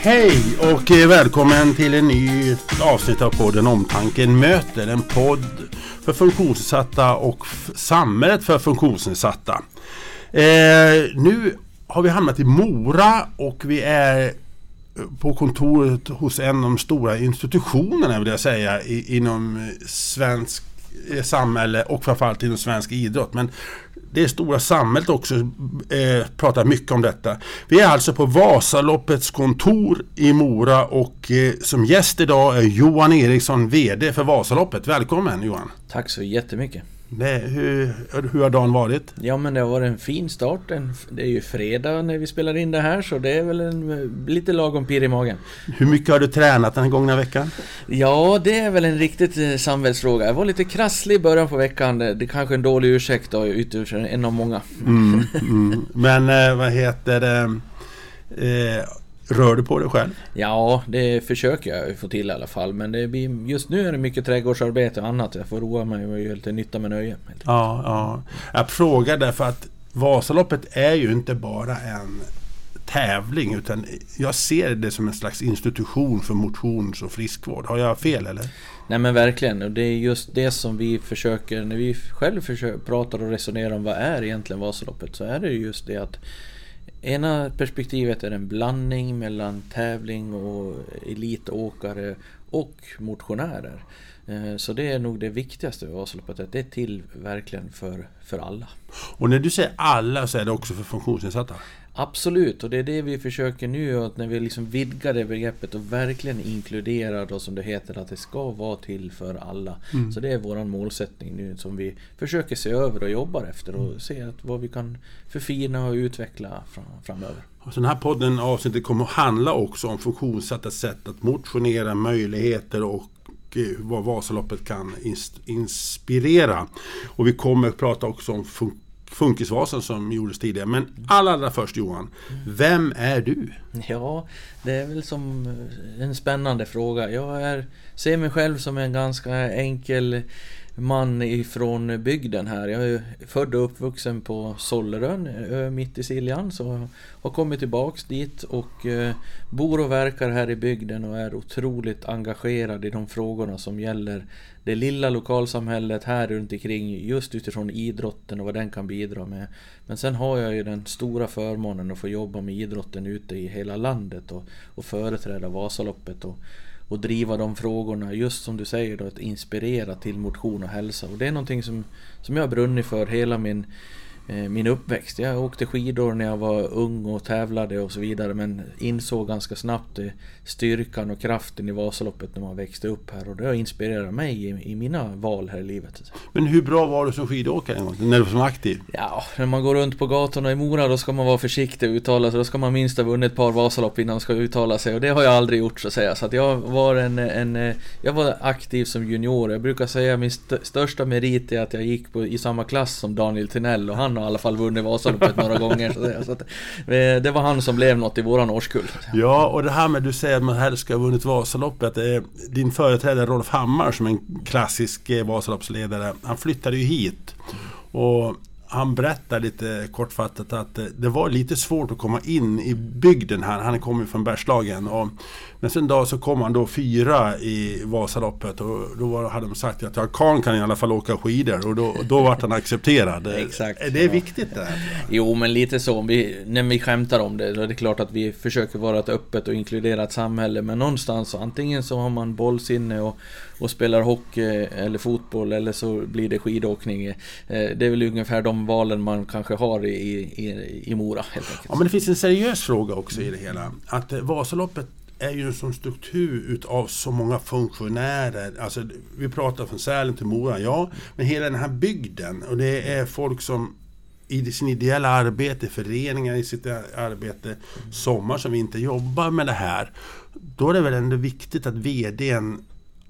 Hej och eh, välkommen till en ny avsnitt av podden Omtanken möter. En podd för funktionsnedsatta och samhället för funktionsnedsatta. Eh, nu har vi hamnat i Mora och vi är eh, på kontoret hos en av de stora institutionerna vill jag säga inom svensk eh, samhälle och framförallt inom svensk idrott. Men det stora samhället också eh, pratar mycket om detta. Vi är alltså på Vasaloppets kontor i Mora och eh, som gäst idag är Johan Eriksson, VD för Vasaloppet. Välkommen Johan! Tack så jättemycket! Nej, hur, hur har dagen varit? Ja men det har varit en fin start. Det är ju fredag när vi spelar in det här så det är väl en lite lagom pirr i magen. Hur mycket har du tränat den här gångna veckan? Ja, det är väl en riktigt eh, samhällsfråga. Jag var lite krasslig i början på veckan. Det är kanske en dålig ursäkt då, utöver en av många. Mm, mm. Men eh, vad heter det? Rör du på dig själv? Ja, det försöker jag få till i alla fall. Men det blir, just nu är det mycket trädgårdsarbete och annat. Jag får roa mig och göra lite nytta med nöje. Ja, ja. Jag frågar därför att Vasaloppet är ju inte bara en tävling utan jag ser det som en slags institution för motions och friskvård. Har jag fel eller? Nej men verkligen och det är just det som vi försöker när vi själv försöker, pratar och resonerar om vad är egentligen Vasaloppet så är det just det att Ena perspektivet är en blandning mellan tävling och elitåkare och motionärer. Eh, så det är nog det viktigaste vi Vasaloppet, att det är till verkligen för, för alla. Och när du säger alla så är det också för funktionsnedsatta? Absolut, och det är det vi försöker nu att när vi liksom vidgar det begreppet och verkligen inkluderar då som det heter att det ska vara till för alla. Mm. Så det är våran målsättning nu som vi försöker se över och jobbar efter och mm. se att vad vi kan förfina och utveckla fram, framöver. Och så den här podden avsnittet kommer att handla också om funktionssatta sätt att motionera, möjligheter och eh, vad Vasaloppet kan inspirera. Och vi kommer att prata också om fun Funkisvasan som gjordes tidigare. Men allra, allra först Johan, vem är du? Ja, det är väl som eh, en spännande fråga. Jag är, ser mig själv som en ganska enkel man ifrån bygden här. Jag är född och uppvuxen på Sollerön, mitt i Siljan. Så jag har kommit tillbaks dit och eh, bor och verkar här i bygden och är otroligt engagerad i de frågorna som gäller det lilla lokalsamhället här runt omkring just utifrån idrotten och vad den kan bidra med. Men sen har jag ju den stora förmånen att få jobba med idrotten ute i hela landet och, och företräda Vasaloppet och, och driva de frågorna, just som du säger då, att inspirera till motion och hälsa. Och det är någonting som, som jag har brunnit för hela min Eh, min uppväxt. Jag åkte skidor när jag var ung och tävlade och så vidare men insåg ganska snabbt styrkan och kraften i Vasaloppet när man växte upp här och det har inspirerat mig i, mina val här i livet. Men hur bra var du som skidåkare en gång, när du var aktiv? Ja, när man går runt på gatorna i Mora då ska man vara försiktig och uttala sig. Då ska man minst ha vunnit ett par Vasalopp innan man ska uttala sig och det har jag aldrig gjort så att säga. Så att jag var en, en jag var aktiv som junior. Jag brukar säga min st största merit är att jag gick på, i samma klass som Daniel Tinell och han har i alla fall vunnit Vasaloppet några gånger. Så, så att, eh, det var han som blev något i våran årskull. Ja, och det här med du säger att man helst ska ha vunnit Vasaloppet. Din företrädare Rolf Hammar som är en klassisk eh, Vasaloppsledare, han flyttade ju hit. Och han berättar lite kortfattat att det var lite svårt att komma in i bygden här. Han kommer från Bergslagen. Och, men sen dag så kom han då fyra i Vasaloppet och då var, hade de sagt att ja, Karl kan i alla fall åka skidor och då, då var han accepterad. Exakt. Är det viktigt det här? Jo men lite så. Vi, när vi skämtar om det, då är det klart att vi försöker vara ett öppet och inkluderat samhälle. Men någonstans antingen så har man bollsinne och och spelar hockey eller fotboll eller så blir det skidåkning. Eh, det är väl ungefär de valen man kanske har i, i, i Mora helt enkelt. Ja men det finns en seriös fråga också i det hela. Att eh, Vasaloppet är ju en sån struktur utav så många funktionärer. Alltså, vi pratar från Sälen till Mora, ja. Men hela den här bygden och det är folk som i sin ideella arbete, föreningar i sitt arbete, sommar som vi inte jobbar med det här. Då är det väl ändå viktigt att VDn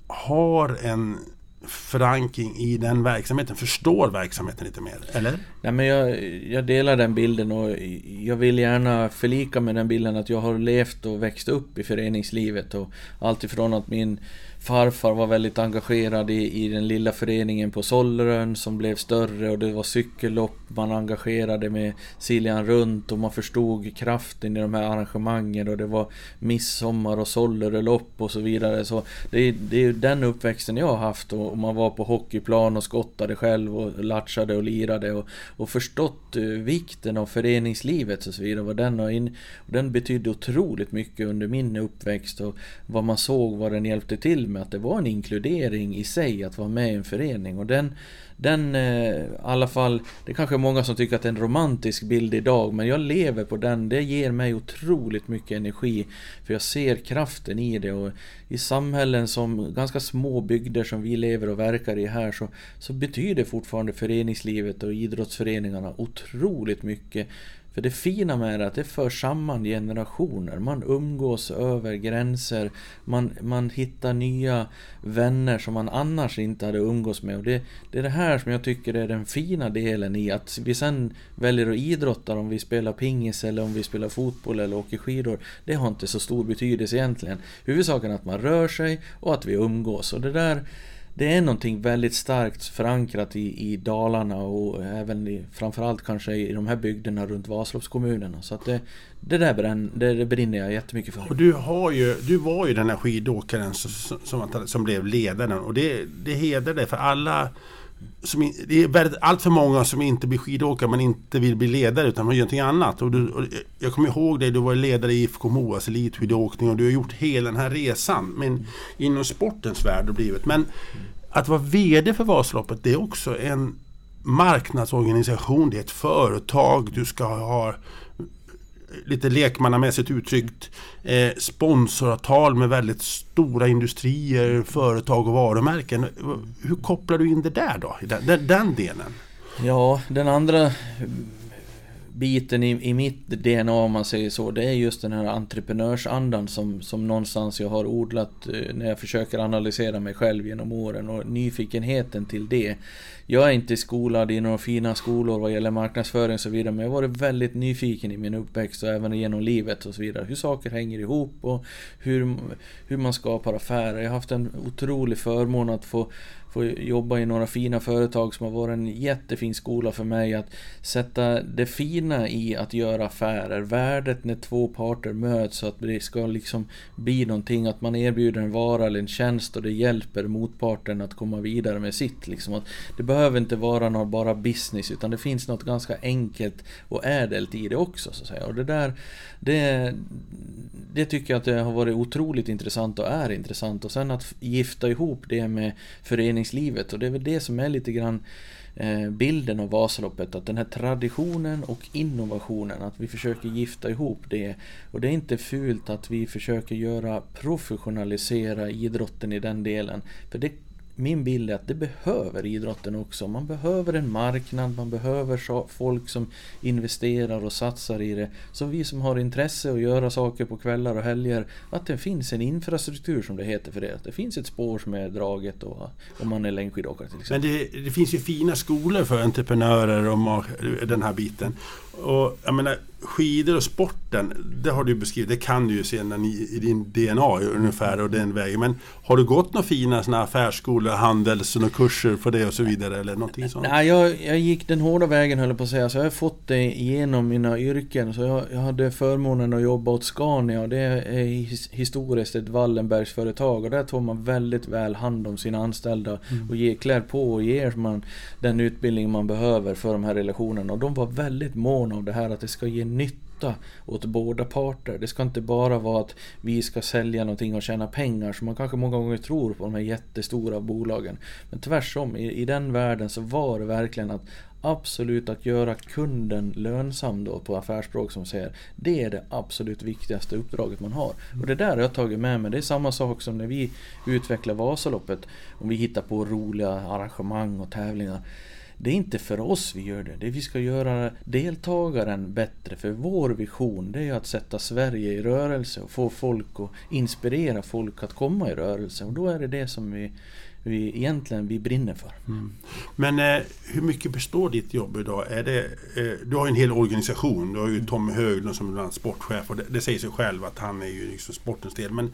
har en förankring i den verksamheten, förstår verksamheten lite mer, eller? Nej, men jag, jag delar den bilden och jag vill gärna förlika med den bilden att jag har levt och växt upp i föreningslivet och allt ifrån att min farfar var väldigt engagerad i, i den lilla föreningen på Sollerön som blev större och det var cykellopp man engagerade med Siljan runt och man förstod kraften i de här arrangemangen och det var midsommar och Sollerölopp och så vidare. Så det, det är ju den uppväxten jag har haft och, man var på hockeyplan och skottade själv och latchade och lirade och, och förstått eh, vikten av föreningslivet och så vidare. Vad den, har in, och den betydde otroligt mycket under min uppväxt och vad man såg vad den hjälpte till med. Att det var en inkludering i sig att vara med i en förening och den den, eh, i alla fall, det är kanske är många som tycker att det är en romantisk bild idag, men jag lever på den. Det ger mig otroligt mycket energi, för jag ser kraften i det. Och i samhällen som ganska små bygder som vi lever och verkar i här, så, så betyder fortfarande föreningslivet och idrottsföreningarna otroligt mycket för det fina med det är att det för samman generationer. Man umgås över gränser. Man, man hittar nya vänner som man annars inte hade umgås med. Och det, det är det här som jag tycker är den fina delen i att vi sen väljer att idrotta om vi spelar pingis eller om vi spelar fotboll eller åker skidor. Det har inte så stor betydelse egentligen. Huvudsaken är att man rör sig och att vi umgås. Och det där det är någonting väldigt starkt förankrat i, i Dalarna och även i, framförallt kanske i de här bygderna runt Vasaloppskommunerna. Så att det, det där bränn, det, det brinner jag jättemycket för. Och du, har ju, du var ju den här skidåkaren som, som, som blev ledaren och det, det hedrar dig för alla som, det är väldigt, allt för många som inte blir skidåkare men inte vill bli ledare utan man gör någonting annat. Och, du, och jag kommer ihåg dig, du var ledare i IFK Moas elitskidåkning och du har gjort hela den här resan men inom sportens värld och blivit. Men att vara VD för Vasaloppet det är också en marknadsorganisation, det är ett företag, du ska ha lite lekmannamässigt uttryckt eh, sponsoravtal med väldigt stora industrier, företag och varumärken. Hur kopplar du in det där då, den, den delen? Ja, den andra biten i, i mitt DNA om man säger så, det är just den här entreprenörsandan som, som någonstans jag har odlat eh, när jag försöker analysera mig själv genom åren och nyfikenheten till det. Jag är inte skolad i några fina skolor vad gäller marknadsföring och så vidare, men jag har varit väldigt nyfiken i min uppväxt och även genom livet och så vidare. Hur saker hänger ihop och hur, hur man skapar affärer. Jag har haft en otrolig förmån att få få jobba i några fina företag som har varit en jättefin skola för mig att sätta det fina i att göra affärer, värdet när två parter möts så att det ska liksom bli någonting, att man erbjuder en vara eller en tjänst och det hjälper motparten att komma vidare med sitt. Liksom. Att det behöver inte vara något bara business utan det finns något ganska enkelt och ädelt i det också. Så att säga. Och det där, det, det tycker jag att det har varit otroligt intressant och är intressant. Och sen att gifta ihop det med föreningslivet och det är väl det som är lite grann eh, bilden av Vasaloppet. Att den här traditionen och innovationen, att vi försöker gifta ihop det. Och det är inte fult att vi försöker göra professionalisera idrotten i den delen. För det min bild är att det behöver idrotten också. Man behöver en marknad, man behöver folk som investerar och satsar i det. Så vi som har intresse att göra saker på kvällar och helger, att det finns en infrastruktur som det heter för det. Att det finns ett spår som är draget och, om man är längdskidåkare till exempel. Men det, det, finns ju fina skolor för entreprenörer och den här biten. Och jag menar, skidor och sporten, det har du beskrivit, det kan du ju sedan i, din DNA ungefär och den vägen. Men har du gått några fina såna affärsskolor, handels och kurser för det och så vidare eller någonting sånt? Nej, jag, jag gick den hårda vägen höll jag på att säga. Så jag har fått det genom mina yrken. Så jag, jag hade förmånen att jobba åt Scania och det är historiskt ett Wallenbergsföretag och där tar man väldigt väl hand om sina anställda mm. och ger, klär på och ger man den utbildning man behöver för de här relationerna. Och de var väldigt måna om det här att det ska ge nytta åt båda parter. Det ska inte bara vara att vi ska sälja någonting och tjäna pengar som man kanske många gånger tror på de här jättestora bolagen. Men tvärtom, i, i den världen så var det verkligen att absolut att göra kunden lönsam då på affärsspråk som säger Det är det absolut viktigaste uppdraget man har. Och det där har jag tagit med mig. Det är samma sak som när vi utvecklar Vasaloppet. Om vi hittar på roliga arrangemang och tävlingar. Det är inte för oss vi gör det. Det vi ska göra deltagaren bättre. För vår vision det är att sätta Sverige i rörelse och få folk och inspirera folk att komma i rörelse. Och då är det det som vi, vi egentligen vi brinner för. Mm. Men eh, hur mycket består ditt jobb idag? Är det, eh, du har ju en hel organisation. Du har ju Tommy Höglund som är bland sportchef och det, det säger sig själv att han är ju liksom sportens del. Men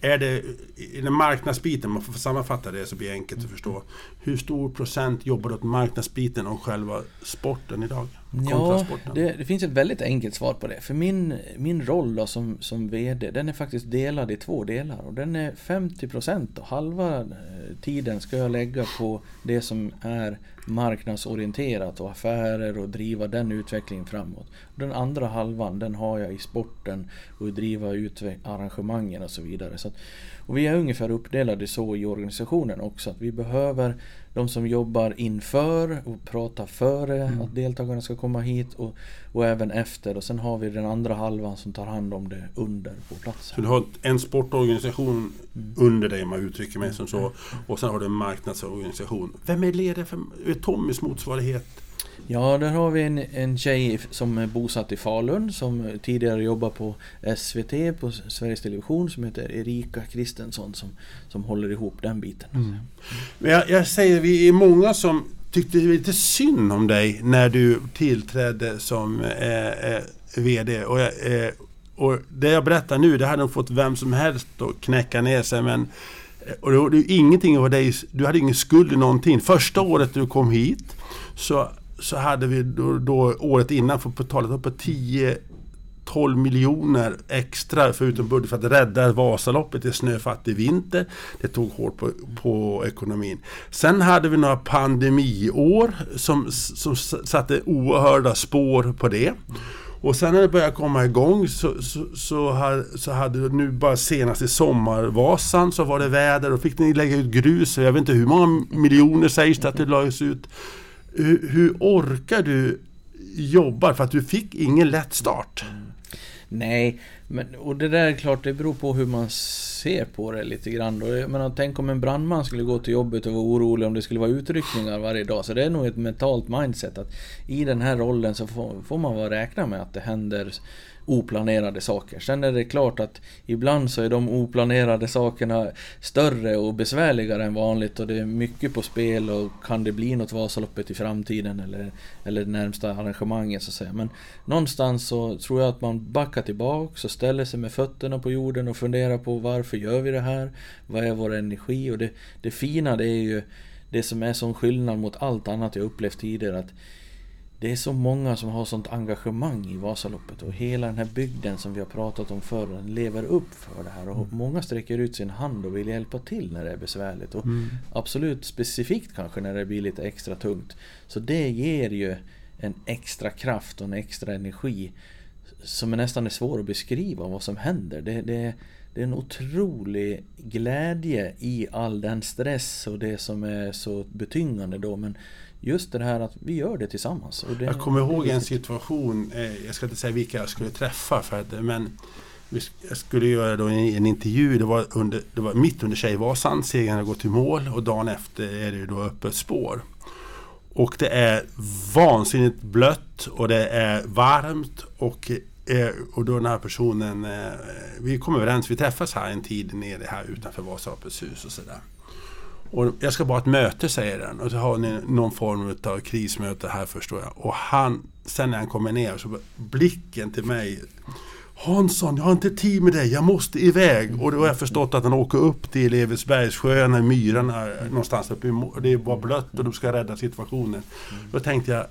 är det i den marknadsbiten, man får sammanfatta det så blir det enkelt att förstå. Hur stor procent jobbar åt marknadsbiten av själva sporten idag? Ja, det, det, finns ett väldigt enkelt svar på det. För min, min roll då som, som VD, den är faktiskt delad i två delar. Och den är 50% och halva eh, tiden ska jag lägga på det som är marknadsorienterat och affärer och driva den utvecklingen framåt. Den andra halvan den har jag i sporten och driva arrangemangen och så vidare. Så att, och vi är ungefär uppdelade så i organisationen också att vi behöver de som jobbar inför och pratar före mm. att deltagarna ska komma hit och, och även efter. Och sen har vi den andra halvan som tar hand om det under på platsen. Så du har en sportorganisation mm. under dig om man uttrycker mig som så. Mm. Och sen har du en marknadsorganisation. Vem är ledare för är Tommys motsvarighet? Ja, där har vi en, en tjej som är bosatt i Falun som tidigare jobbade på SVT, på Sveriges Television, som heter Erika Kristensson som, som håller ihop den biten. Mm. Men jag, jag, säger, vi är många som tyckte lite synd om dig när du tillträdde som eh, eh, VD. Och, eh, och det jag berättar nu, det hade nog fått vem som helst att knäcka ner sig. Men, eh, och det, det, ingenting av dig, du hade ingen skuld i någonting. Första året du kom hit så så hade vi då, då året innan fått betala upp på 10 12 miljoner extra förutom budget för att rädda Vasaloppet i snöfattig vinter. Det tog hårt på, på ekonomin. Sen hade vi några pandemiår som, som satte oerhörda spår på det. Och sen när det började komma igång så, så, så, hade, så hade nu bara senast i sommarvasan så var det väder och fick ni lägga ut grus. Jag vet inte hur många miljoner sägs det att det lades ut hur, hur orkar du jobba? För att du fick ingen lätt start. Mm. Nej, men, och det där är klart, det beror på hur man ser på det lite grann. Då. Jag menar, tänk om en brandman skulle gå till jobbet och vara orolig om det skulle vara utryckningar varje dag. Så det är nog ett mentalt mindset att i den här rollen så får, får man vara räkna med att det händer oplanerade saker. Sen är det klart att ibland så är de oplanerade sakerna större och besvärligare än vanligt och det är mycket på spel och kan det bli något Vasaloppet i framtiden eller, eller det närmsta arrangemanget så att säga. Men någonstans så tror jag att man backar tillbaks och ställer sig med fötterna på jorden och funderar på varför gör vi det här? Vad är vår energi? Och det, det fina det är ju det som är sån skillnad mot allt annat jag upplevt tidigare att det är så många som har sånt engagemang i Vasaloppet och hela den här bygden som vi har pratat om förr lever upp för det här och mm. många sträcker ut sin hand och vill hjälpa till när det är besvärligt och mm. absolut specifikt kanske när det blir lite extra tungt. Så det ger ju en extra kraft och en extra energi som är nästan är svår att beskriva vad som händer. Det, det, det är en otrolig glädje i all den stress och det som är så betyngande då men just det här att vi gör det tillsammans. Det, jag kommer ihåg en situation, eh, jag ska inte säga vilka jag skulle träffa, för att, men jag skulle göra då en, intervju, det var, under, det var mitt under Tjejvasan, segern hade gått i mål och dagen efter är det då öppet spår. Och det är vansinnigt blött och det är varmt och, eh, och då den här personen, eh, vi kom överens, vi träffas här en tid nere här utanför Vasaloppets hus och sådär. Och jag ska bara ha ett möte säger den och så har ni någon form av krismöte här förstår jag. Och han, sen när han kommer ner så blicken till mig Hansson, jag har inte tid med dig, jag måste iväg. Och då har jag förstått att han åker upp till Evertsbergssjön, myrarna någonstans uppe i Det var blött och de ska rädda situationen. Då tänkte jag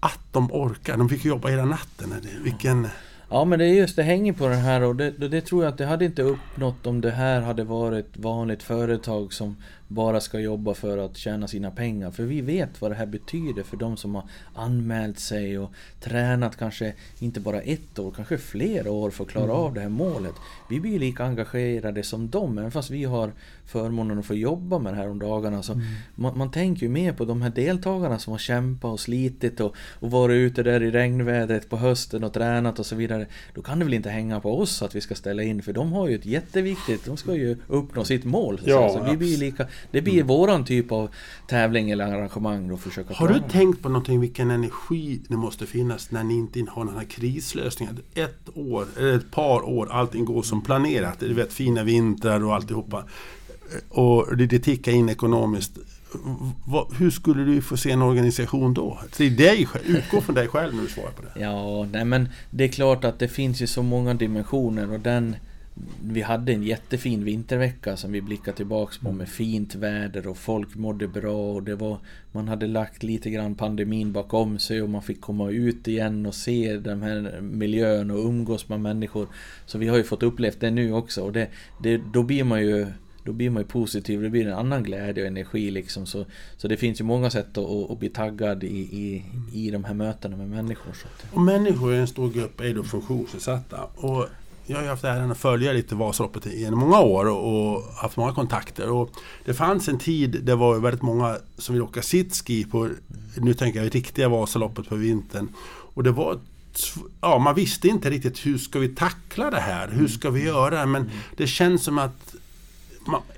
att de orkar, de fick jobba hela natten. Vilken... Ja men det är just det hänger på den här och det, det, tror jag att det hade inte uppnått om det här hade varit vanligt företag som bara ska jobba för att tjäna sina pengar. För vi vet vad det här betyder för de som har anmält sig och tränat kanske inte bara ett år, kanske flera år för att klara mm. av det här målet. Vi blir lika engagerade som dem, även fast vi har förmånen att få jobba med det här om dagarna. Så mm. man, man, tänker ju mer på de här deltagarna som har kämpat och slitit och, och varit ute där i regnvädret på hösten och tränat och så vidare. Då kan det väl inte hänga på oss att vi ska ställa in, för de har ju ett jätteviktigt, de ska ju uppnå sitt mål. Så, ja, så vi blir lika det blir mm. våran typ av tävling eller arrangemang då försöka Har du tänkt på någonting vilken energi det måste finnas när ni inte har några krislösningar? Ett år, eller ett par år, allting går som planerat. Du vet fina vintrar och alltihopa. Och det, det tickar in ekonomiskt. hur skulle du få se en organisation då? Till dig, utgå från dig själv när du svarar på det. Ja, nej men det är klart att det finns ju så många dimensioner och den vi hade en jättefin vintervecka som vi blickar tillbaks på med fint väder och folk mådde bra och det var Man hade lagt lite grann pandemin bakom sig och man fick komma ut igen och se den här miljön och umgås med människor Så vi har ju fått upplevt det nu också och det, det då blir man ju då blir man ju positiv, det blir en annan glädje och energi liksom. Så, så det finns ju många sätt att, att bli taggad i, i, i de här mötena med människor. Så. Och människor i en stor grupp är då funktionsnedsatta. Och jag har haft äran att följa lite Vasaloppet genom många år och, och, haft många kontakter. Och det fanns en tid det var väldigt många som ville åka sitski på, nu tänker jag riktiga Vasaloppet på vintern. Och det var Ja, man visste inte riktigt hur ska vi tackla det här? Hur ska vi göra? Men det känns som att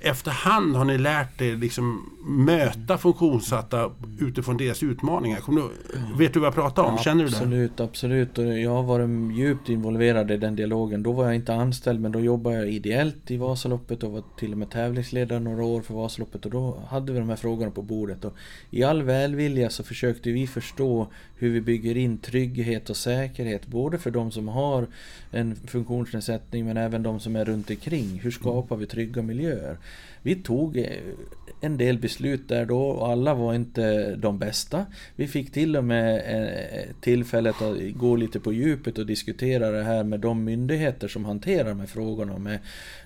efterhand har ni lärt er liksom möta funktionssatta utifrån deras utmaningar. Du, vet du vad jag pratar om? Ja, Känner du det? Absolut, absolut. Och jag har varit djupt involverad i den dialogen. Då var jag inte anställd men då jobbade jag ideellt i Vasaloppet och var till och med tävlingsledare några år för Vasaloppet. Och då hade vi de här frågorna på bordet. Och I all välvilja så försökte vi förstå hur vi bygger in trygghet och säkerhet. Både för de som har en funktionsnedsättning men även de som är runt omkring. Hur skapar vi trygga miljöer? Vi tog eh, en del beslut där då och alla var inte de bästa. Vi fick till och med eh, tillfället att gå lite på djupet och diskutera det här med de myndigheter som hanterar de här frågorna med,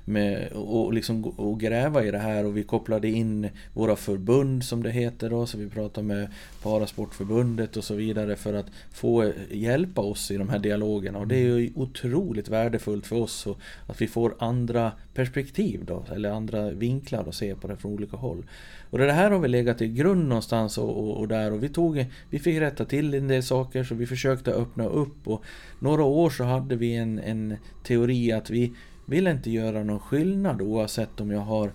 med, och, liksom, och gräva i det här och vi kopplade in våra förbund som det heter då, så vi pratade med Parasportförbundet och så vidare för att få hjälpa oss i de här dialogerna. Och det är ju otroligt värdefullt för oss att vi får andra perspektiv då, eller andra vinklar att se på det från olika håll. Och det här har vi legat i grund någonstans och, och, och, där och vi tog, vi fick rätta till en del saker så vi försökte öppna upp. Och några år så hade vi en, en teori att vi vill inte göra någon skillnad oavsett om jag har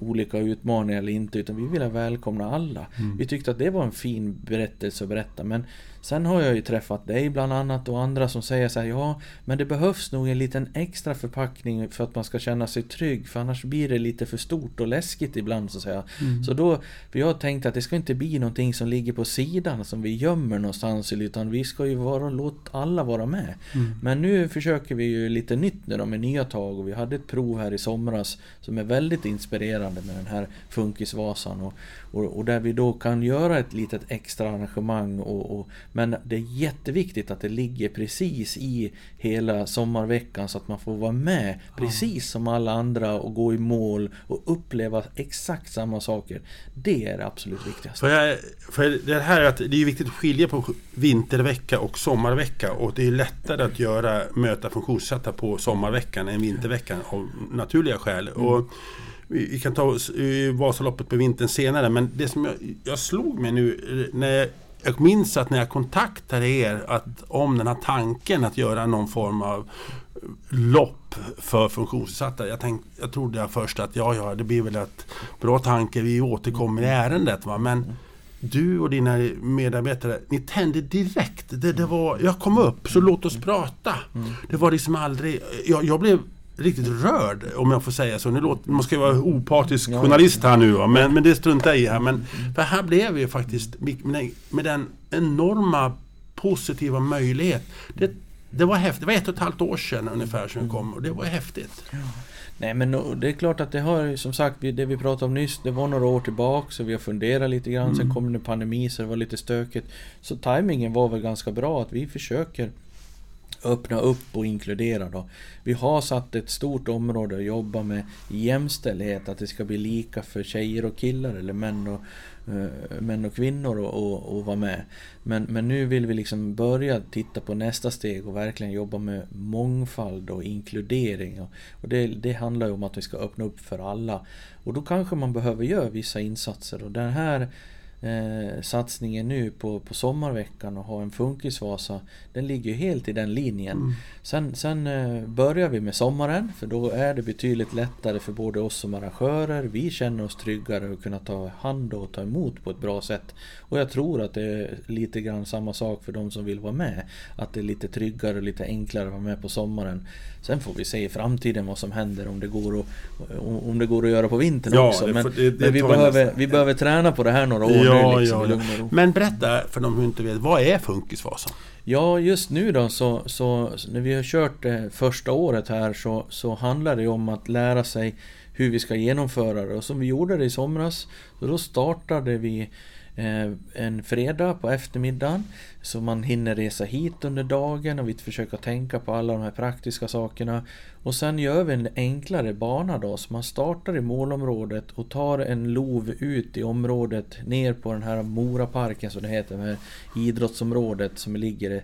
olika utmaningar eller inte utan vi vill välkomna alla. Mm. Vi tyckte att det var en fin berättelse att berätta men Sen har jag ju träffat dig bland annat och andra som säger så här, ja men det behövs nog en liten extra förpackning för att man ska känna sig trygg för annars blir det lite för stort och läskigt ibland så att säga. Mm. Så då, vi har tänkt att det ska inte bli någonting som ligger på sidan som vi gömmer någonstans utan vi ska ju vara, låt alla vara med. Mm. Men nu försöker vi ju lite nytt nu då med nya tag och vi hade ett prov här i somras som är väldigt inspirerande med den här Funkisvasan och, och, och där vi då kan göra ett litet extra arrangemang och, och men det är jätteviktigt att det ligger precis i hela sommarveckan så att man får vara med precis som alla andra och gå i mål och uppleva exakt samma saker. Det är det absolut viktigaste. För, jag, för det här är att det är viktigt att skilja på vintervecka och sommarvecka och det är lättare att göra möta funktionssatta på sommarveckan än vinterveckan av naturliga skäl. Mm. Och vi kan ta Vasaloppet på vintern senare men det som jag, jag slog mig nu när jag jag minns att när jag kontaktade er att, om den här tanken att göra någon form av lopp för funktionsnedsatta. Jag, tänkte, jag trodde jag först att ja, ja, det blir väl ett bra tanke, vi återkommer i ärendet. Va? Men du och dina medarbetare, ni tände direkt. Det, det var, jag kom upp, så låt oss prata. Mm. Det var liksom aldrig... Jag, jag blev riktigt rörd om jag får säga så. Nu låter, man ska ju vara opartisk journalist här nu va? Men, men det struntar jag i här. Men, för här blev vi faktiskt med, den enorma positiva möjlighet. Det, det var häftigt. Det var ett och ett halvt år sedan ungefär som jag kom och det var häftigt. Nej men det är klart att det har som sagt, det vi pratade om nyss, det var några år tillbaka så vi har funderat lite grann. Mm. Sen kom det pandemi så det var lite stökigt. Så tajmingen var väl ganska bra att vi försöker öppna upp och inkludera då. Vi har satt ett stort område att jobba med jämställdhet, att det ska bli lika för tjejer och killar eller män och, uh, män och kvinnor att vara med. Men, men nu vill vi liksom börja titta på nästa steg och verkligen jobba med mångfald och inkludering. Och, och det, det handlar ju om att vi ska öppna upp för alla. Och då kanske man behöver göra vissa insatser och den här eh, satsningen nu på, på sommarveckan och ha en funkisvasa Den ligger helt i den linjen. Mm. Sen, sen eh, börjar vi med sommaren för då är det betydligt lättare för både oss som arrangörer. Vi känner oss tryggare att kunna ta hand och ta emot på ett bra sätt. Och jag tror att det är lite grann samma sak för de som vill vara med. Att det är lite tryggare och lite enklare att vara med på sommaren. Sen får vi se i framtiden vad som händer om det går att, om det går att göra på vintern ja, också. Men, det, det, men vi, behöver, vi behöver träna på det här några år Ja, liksom ja, i lugn. Men berätta för de som inte vet, vad är Funkisvasan? Ja, just nu då så, så när vi har kört det första året här så, så handlar det om att lära sig hur vi ska genomföra det. Och som vi gjorde det i somras, då startade vi eh, Eh, en fredag på eftermiddagen. Så man hinner resa hit under dagen och vi försöker tänka på alla de här praktiska sakerna. Och sen gör vi en enklare bana då, så man startar i målområdet och tar en lov ut i området ner på den här Moraparken som det heter, det här idrottsområdet som ligger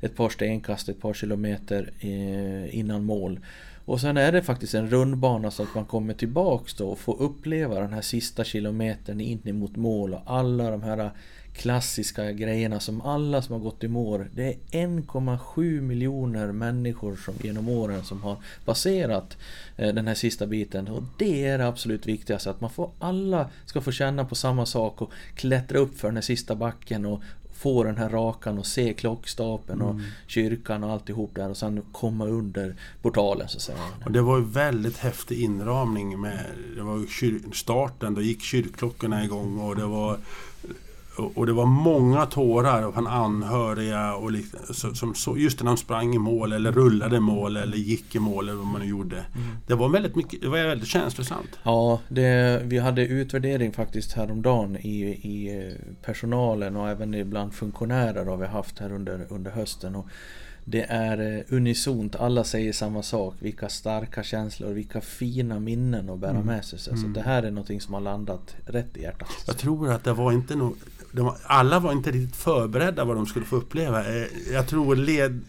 ett par stenkast, ett par kilometer eh, innan mål. Och sen är det faktiskt en rundbana så att man kommer tillbaks då och får uppleva den här sista kilometern in mot mål och alla de här klassiska grejerna som alla som har gått i mål. Det är 1,7 miljoner människor som genom åren som har passerat eh, den här sista biten. Och det är det absolut viktigaste, att man får alla ska få känna på samma sak och klättra upp för den här sista backen och få den här rakan och se klockstapeln och kyrkan och alltihop där och sen komma under portalen så att säga. Och det var ju väldigt häftig inramning med det var starten, då gick kyrkklockorna igång och det var och det var många tårar från anhöriga och så- som så, just när de sprang i mål eller rullade i mål eller gick i mål eller vad man nu gjorde. Det var väldigt mycket, det var väldigt känslosamt. Ja, det, vi hade utvärdering faktiskt häromdagen i, i eh, personalen och även ibland funktionärer har vi haft här under, under hösten. Och det är eh, unisont, alla säger samma sak. Vilka starka känslor, vilka fina minnen att bära med sig. Så så det här är någonting som har landat rätt i hjärtat. Jag tror att det var inte nog var, alla var inte riktigt förberedda vad de skulle få uppleva. Eh, Jag tror led,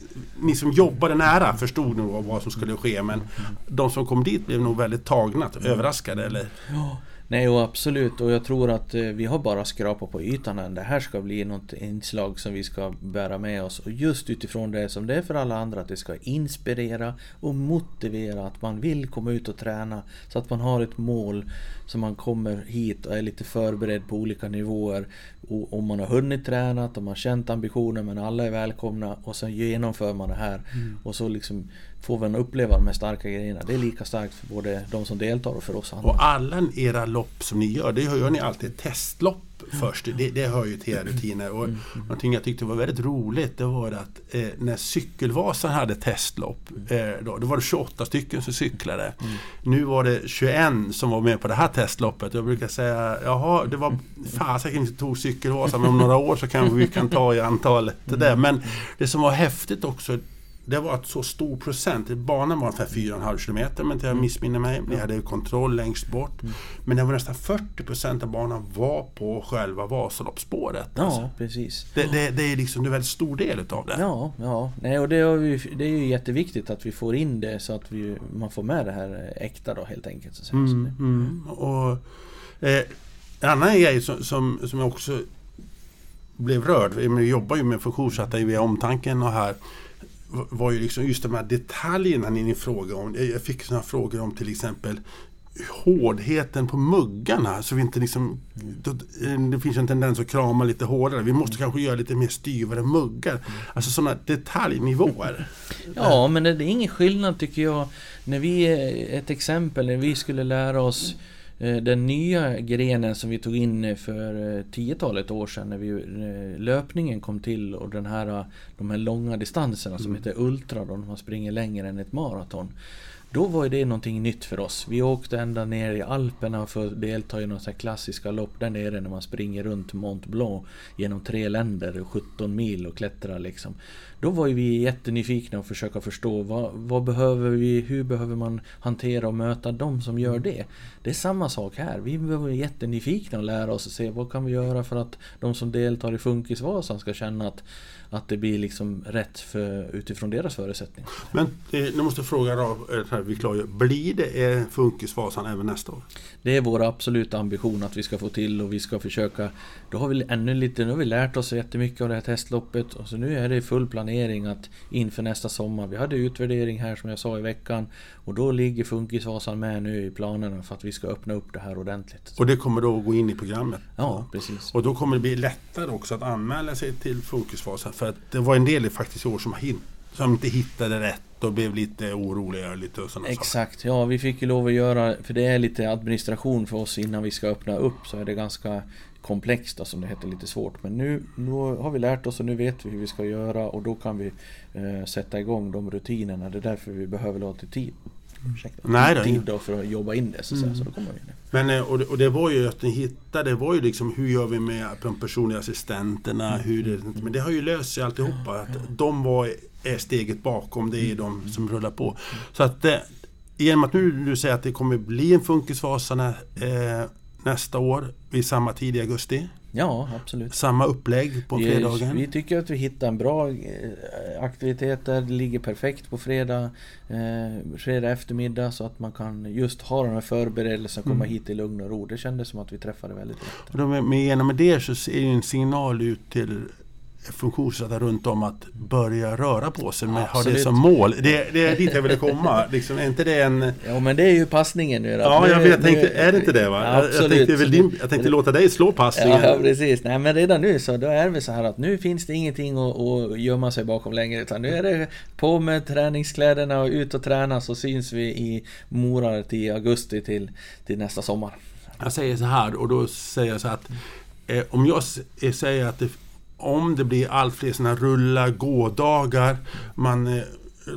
ni som jobbade nära förstod nog vad som skulle ske men de som kom dit blev nog väldigt tagna, överraskade eller? Ja, nej och absolut och jag tror att eh, vi har bara skrapat på ytan än. Det här ska bli något inslag som vi ska bära med oss och just utifrån det som det är för alla andra att det ska inspirera och motivera att man vill komma ut och träna så att man har ett mål så man kommer hit och är lite förberedd på olika nivåer. Och om man har hunnit tränat och man har känt ambitionen men alla är välkomna. Och sen genomför man det här. Och så liksom får man uppleva de här starka grejerna. Det är lika starkt för både de som deltar och för oss andra. Och alla era lopp som ni gör, det gör ni alltid testlopp först. Det, det hör ju till era rutiner. Och någonting jag tyckte var väldigt roligt det var att eh, när Cykelvasan hade testlopp, eh, då, då var det 28 stycken som cyklade. Nu var det 21 som var med på det här testloppet. Jag brukar säga, jaha, det var fasiken inte tog Cykelvasan, men om några år så kanske vi kan ta i antalet det där. Men det som var häftigt också det var att så stor procent, banan var ungefär 4,5 kilometer men jag missminner mig. Ni hade kontroll längst bort. Men det var nästan 40 procent av banan var på själva Vasaloppsspåret. Alltså. Ja, precis. Det, det, det är liksom en väldigt stor del utav det. Ja, ja. Nej, och det, har vi, det är ju jätteviktigt att vi får in det så att vi, man får med det här äkta då helt enkelt. Så säga. Så Mm, mm. Och, eh, en annan grej som, som, som jag också blev rörd, jag jobbar ju med funktionssatta i omtanken och här var ju liksom just de här detaljerna ni frågade om. Jag fick sådana frågor om till exempel hårdheten på muggarna. Så vi inte liksom, då- det finns en tendens att krama lite hårdare. Vi måste kanske göra lite mer styvare muggar. Alltså sådana detaljnivåer. Ja, men det, är ingen skillnad tycker jag. När vi, ett exempel, när vi skulle lära oss den nya grenen som vi tog in eh, för eh, tiotalet år sedan när vi, eh, löpningen kom till och den här, eh, de här långa distanserna som heter ultra då, man springer längre än ett maraton. Då var det någonting nytt för oss. Vi åkte ända ner i Alperna för att delta i några klassiska lopp där nere när man springer runt Mont Blanc genom tre länder, 17 mil och klättrar liksom. Då var ju vi jättenyfikna och försöka förstå vad, vad behöver vi, hur behöver man hantera och möta de som gör det. Det är samma sak här. Vi behöver jättenyfikna och lära oss och se vad kan vi göra för att de som deltar i Funkisvasan ska känna att, att det blir liksom rätt för, utifrån deras förutsättningar. Men eh, nu måste jag fråga eh, här, vi klargör. Blir det eh, Funkisvasan även nästa år? Det är vår absoluta ambition att vi ska få till och vi ska försöka Då har vi ännu lite, nu har vi lärt oss jättemycket av det här testloppet och så nu är det full planering att inför nästa sommar Vi hade utvärdering här som jag sa i veckan Och då ligger Funkisvasan med nu i planerna för att vi ska öppna upp det här ordentligt Och det kommer då att gå in i programmet? Ja, precis Och då kommer det bli lättare också att anmäla sig till Funkisvasan. För att det var en del faktiskt i år som, hin- som inte hittade rätt och blev lite oroliga. Lite och sådana Exakt, ja vi fick ju lov att göra, för det är lite administration för oss innan vi ska öppna upp så är det ganska komplext då, som det heter, lite svårt. Men nu, nu har vi lärt oss och nu vet vi hur vi ska göra och då kan vi eh, sätta igång de rutinerna. Det är därför vi behöver lite tid. Ursäkta, Nej, då, tid då för att jobba in det så, mm. så då kommer vi in. Men eh, och det, och det var ju att ni hittade, det var ju liksom hur gör vi med de personliga assistenterna, mm. hur det, men det har ju löst sig alltihopa. Att de var, är steget bakom, det är de som rullar på. Så att eh, genom att nu du säger att det kommer bli en Funkisvasarna eh, nästa år vid samma tid i augusti. Ja, absolut. Samma upplägg på vi, fredagen. Vi tycker att vi hittar en bra eh, aktivitet där. Det ligger perfekt på fredag, eh, fredag eftermiddag så att man kan just ha de här förberedelserna, komma mm. hit i lugn och ro. Det kändes som att vi träffade väldigt rätt. Och då med, med, genom det så är det en signal ut till funktionsnedsatta runt om att börja röra på sig med ha det som mål. Det, det är dit jag ville komma. Liksom, är inte det en... Ja men det är ju passningen nu då. Ja, jag vet, tänkte, är det inte det va? Ja, jag, tänkte, väl din, jag tänkte låta dig slå passningen. Ja, precis. Nej men redan nu så då är vi så här att nu finns det ingenting att, att gömma sig bakom längre. Utan nu är det på med träningskläderna och ut och träna så syns vi i Mora till augusti till, till nästa sommar. Jag säger så här och då säger jag så att eh, om jag säger att det om det blir allt fler sådana rulla gå-dagar, man eh,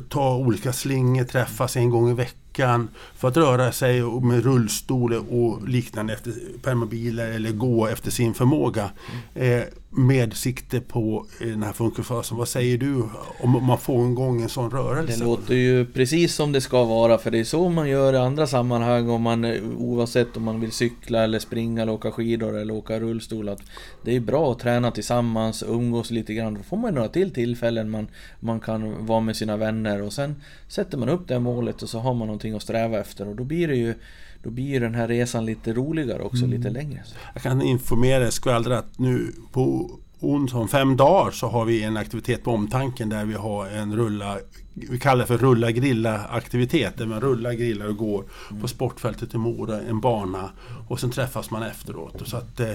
tar olika slingor, träffas en gång i veckan för att röra sig med rullstol och liknande efter permobiler eller gå efter sin förmåga. Mm. Med sikte på eh, den här funktionsfasen. Vad säger du om man får igång en sån rörelse? Det låter ju precis som det ska vara för det är så man gör i andra sammanhang om man eh, oavsett om man vill cykla eller springa eller åka skidor eller åka rullstol. Att det är bra att träna tillsammans, umgås lite grann. Då får man några till tillfällen man, man kan vara med sina vänner och sen sätter man upp det målet och så har man någonting att sträva efter och då blir det ju då blir den här resan lite roligare också, mm. lite längre. Jag kan informera skvallra att nu på onsdag om fem dagar så har vi en aktivitet på omtanken där vi har en rulla vi kallar det för rulla grilla aktivitet där man rullar, grillar och går mm. på sportfältet i Mora, en bana och sen träffas man efteråt. Så att eh,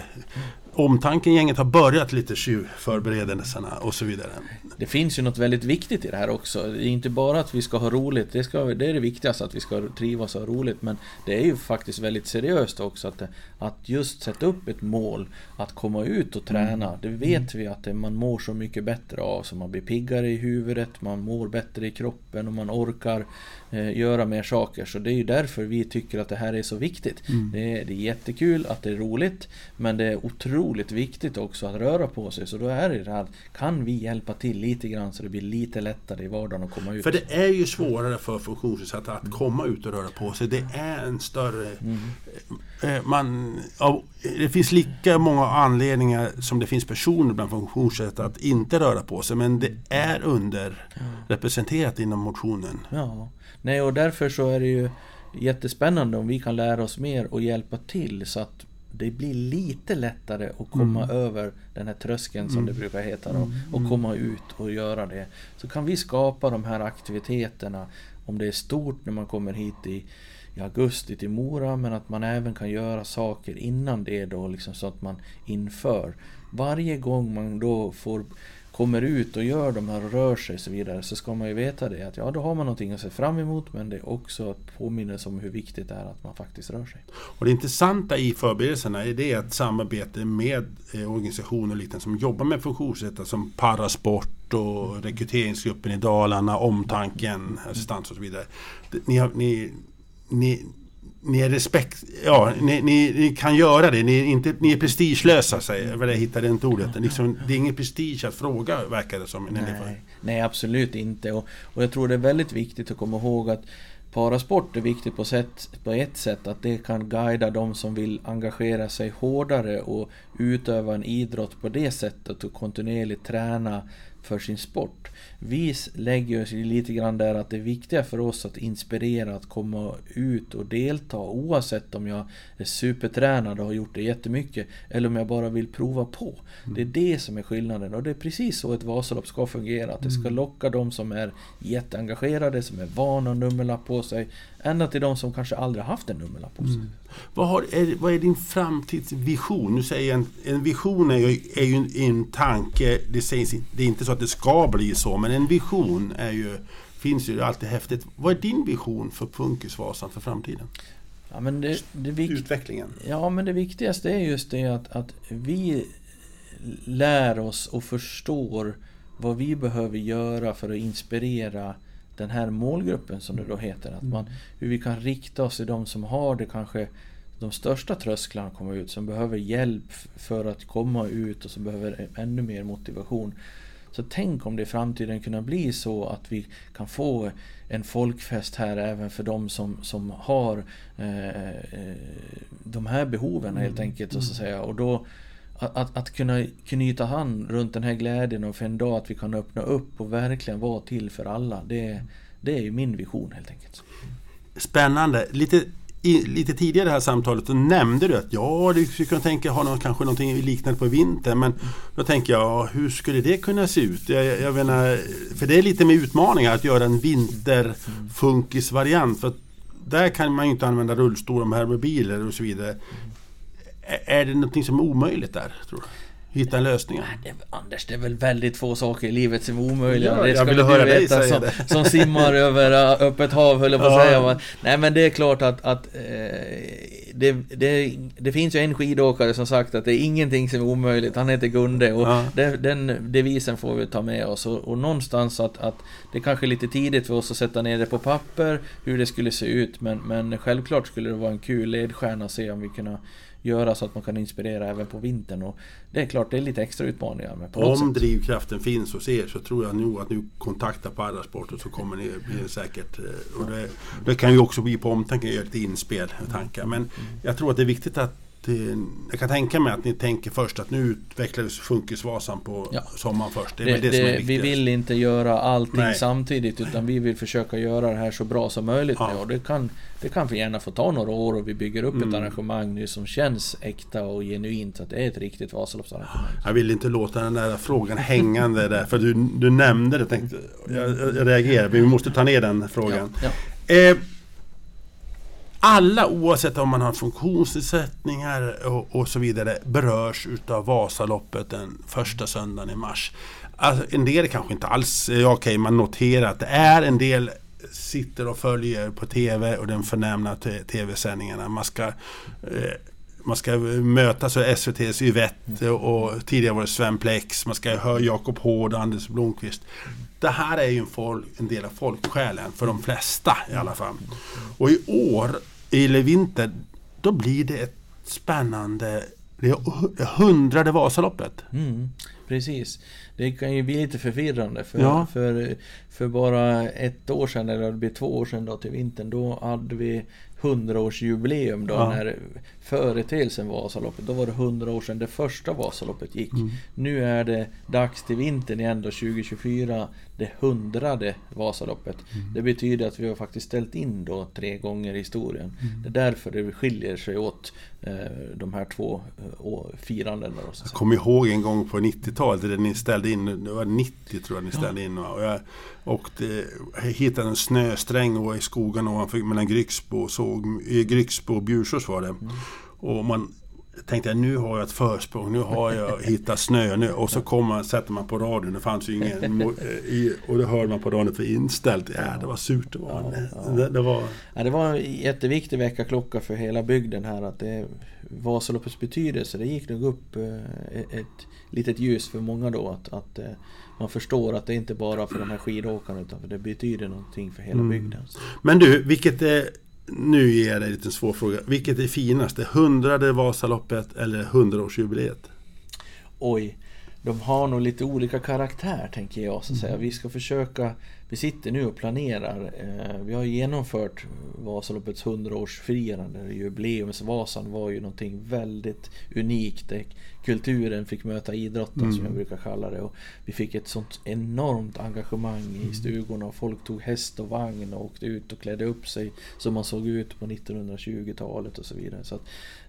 omtanken gänget har börjat lite förberedelserna och så vidare. Det finns ju något väldigt viktigt i det här också. Det är inte bara att vi ska ha roligt, det, ska, det är det viktigaste att vi ska trivas och ha roligt. Men det är ju faktiskt väldigt seriöst också att, att just sätta upp ett mål, att komma ut och träna. Mm. Det vet vi att man mår så mycket bättre av, så man blir piggare i huvudet, man mår bättre i kroppen och man orkar eh, göra mer saker. Så det är ju därför vi tycker att det här är så viktigt. Mm. Det, är, det är jättekul att det är roligt, men det är otroligt viktigt också att röra på sig. Så då är det här, kan vi hjälpa till lite grann så det blir lite lättare i vardagen att komma ut? För det är ju svårare för funktionsnedsatta att komma ut och röra på sig. Det är en större... Mm. Eh, man, det finns lika många anledningar som det finns personer bland funktionsnedsatta att inte röra på sig. Men det är underrepresenterat inom motionen. Ja, nej och därför så är det ju jättespännande om vi kan lära oss mer och hjälpa till så att det blir lite lättare att komma mm. över den här tröskeln som mm. det brukar heta då, och mm. komma ut och göra det. Så kan vi skapa de här aktiviteterna om det är stort när man kommer hit i, i augusti till Mora men att man även kan göra saker innan det då liksom så att man inför. Varje gång man då får kommer ut och gör de här och rör sig och så vidare så ska man ju veta det att ja, då har man någonting att se fram emot men det är också att påminnelse om hur viktigt det är att man faktiskt rör sig. Och det intressanta i förberedelserna är det att samarbete med eh, organisationer och liknande som jobbar med funktionsnedsättningar som Parasport och rekryteringsgruppen i Dalarna, Omtanken, assistans och så vidare. Ni, har, ni, ni, ni är respekt, ja, ni, ni, ni, kan göra det. Ni är, inte, ni är prestigelösa, säger jag. Jag hittade inte ordet. Liksom, det är ingen prestige att fråga, verkar det som. Nej, nej absolut inte. Och, och jag tror det är väldigt viktigt att komma ihåg att Parasport är viktigt på, sätt, på ett sätt att det kan guida de som vill engagera sig hårdare och utöva en idrott på det sättet och kontinuerligt träna för sin sport. Vi lägger oss lite grann där att det är viktiga för oss att inspirera att komma ut och delta oavsett om jag är supertränad och har gjort det jättemycket eller om jag bara vill prova på. Mm. Det är det som är skillnaden och det är precis så ett Vasalopp ska fungera. Att det ska mm. locka de som är jätteengagerade, som är vana att nummerlapp på sig ända till de som kanske aldrig haft en nummerlapp på sig. Mm. Vad, har, är, vad är din framtidsvision? Nu säger jag en, en vision är ju, är ju en, tanke. Det, sägs, det är inte så att det ska bli så, men en vision är ju finns ju alltid häftigt. Vad är din vision för Funkisvasan för framtiden? Ja, men det, det vikt... Utvecklingen? Ja, men det viktigaste är just det att, att vi lär oss och förstår vad vi behöver göra för att inspirera den här målgruppen som det då heter. Att man, hur vi kan rikta oss till de som har det kanske de största trösklarna att komma ut, som behöver hjälp för att komma ut och som behöver ännu mer motivation. Så tänk om det i framtiden kunna bli så att vi kan få en folkfest här även för de som, som har eh, eh de här behoven helt mm. enkelt. Så att mm. säga. Och då att, att, att kunna knyta hand runt den här glädjen och för en dag att vi kan öppna upp och verkligen vara till för alla. Det, det är ju min vision helt enkelt. Spännande. Lite i, lite tidigare i det här samtalet så nämnde du att ja, du skulle kunna tänka ha någon, kanske någonting liknande på vintern. Men då tänker jag, hur skulle det kunna se ut? Jag, jag, jag menar, för det är lite med utmaningar att göra en vinterfunkisvariant. För där kan man ju inte använda rullstol med mobiler och så vidare. Är det någonting som är omöjligt där, tror du? Hitta en lösning? Det, Anders, det är väl väldigt få saker i livet som är omöjliga. Ja, det ska du höra veta som, som, simmar över äh, öppet hav, höll jag på att säga. Nej men det är klart att, att eh, det, det, det, finns ju en skidåkare som sagt att det är ingenting som är omöjligt. Han heter Gunde och ja. det, den devisen får vi ta med oss. Och, och någonstans att, att det kanske är lite tidigt för oss att sätta ner det på papper, hur det skulle se ut. Men, men självklart skulle det vara en kul ledstjärna att se om vi kunna göra så att man kan inspirera även på vintern. Och det är klart, det är lite extra utmaningar. Men på Om drivkraften finns hos er så tror jag nog att ni kontaktar Parasporten så kommer ni bli säkert... Eh, och det, det kan ju också bli på omtanke, lite inspel och tankar. Men jag tror att det är viktigt att jag kan tänka mig att ni tänker först att nu utvecklades Funkisvasan på ja. sommaren först. Det är det, det, det som är Vi vill inte göra allting Nej. samtidigt utan vi vill försöka göra det här så bra som möjligt. Ja. Och det, kan, det kan gärna få ta några år och vi bygger upp mm. ett arrangemang nu som känns äkta och genuint. Så att det är ett riktigt Vasaloppsarrangemang. Jag vill inte låta den där frågan hängande där. För du, du nämnde det. Tänkte, jag, jag reagerar. Vi måste ta ner den frågan. Ja. Eh, alla oavsett om man har funktionsnedsättningar och, och så vidare berörs utav Vasaloppet den första söndagen i mars. Alltså, en del kanske inte alls, eh, okej okay, man noterar att det är en del sitter och följer på TV och den förnämna TV-sändningarna. Man ska, eh, man ska mötas av SVTs Yvette och tidigare var det Sven Plex. Man ska höra Jakob Hård och Anders Blomqvist. Det här är ju en, folk, en del av folksjälen för de flesta i alla fall. Och i år, eller vinter, då blir det ett spännande det hundrade Vasaloppet. Mm, precis. Det kan ju bli lite förvirrande för, ja. för, för bara ett år sedan, eller det blir två år sedan då till vintern, då hade vi 100-årsjubileum då ja. när företeelsen Vasaloppet. Då var det 100 år sedan det första Vasaloppet gick. Mm. Nu är det dags till vintern igen då 2024 det hundrade Vasaloppet. Mm. Det betyder att vi har faktiskt ställt in då tre gånger i historien. Mm. Det är därför det skiljer sig åt de här två eh, firandena. Jag kommer ihåg en gång på 90-talet där ni ställde in, det var 90 tror jag ni ställde ja. in. Och jag åkte, hittade en snösträng i skogen ovanför, mellan Grycksbo och, såg, Grycksbo och Bjursås var det. Mm. Och man tänkte jag nu har jag ett försprång, nu har jag hittat snö nu. Och så kommer man, sätter man på radion, det fanns ju ingen i, och då hör man på radion för inställt. Ja, det var surt det var. Ja, ja. Det, det, var... Ja, det var en jätteviktig väckarklocka för hela bygden här att det Vasaloppets betydelse, det gick nog upp eh, ett litet ljus för många då att, att eh, man förstår att det inte bara för de här skidåkarna utan det betyder någonting för hela mm. bygden. Men du, vilket är nu ger jag dig en liten svår fråga. Vilket är finast? Det hundrade Vasaloppet eller hundraårsjubileet? Oj, de har nog lite olika karaktär tänker jag. Så att säga. Mm. Vi ska försöka, vi sitter nu och planerar. Eh, vi har genomfört Vasaloppets 100-årsfirande. Jubileumsvasan var ju någonting väldigt unikt kulturen fick möta idrotten mm. som jag brukar kalla det. Och vi fick ett sånt enormt engagemang i mm. stugorna. Och folk tog häst och vagn och åkte ut och klädde upp sig som man såg ut på 1920-talet och så vidare. Så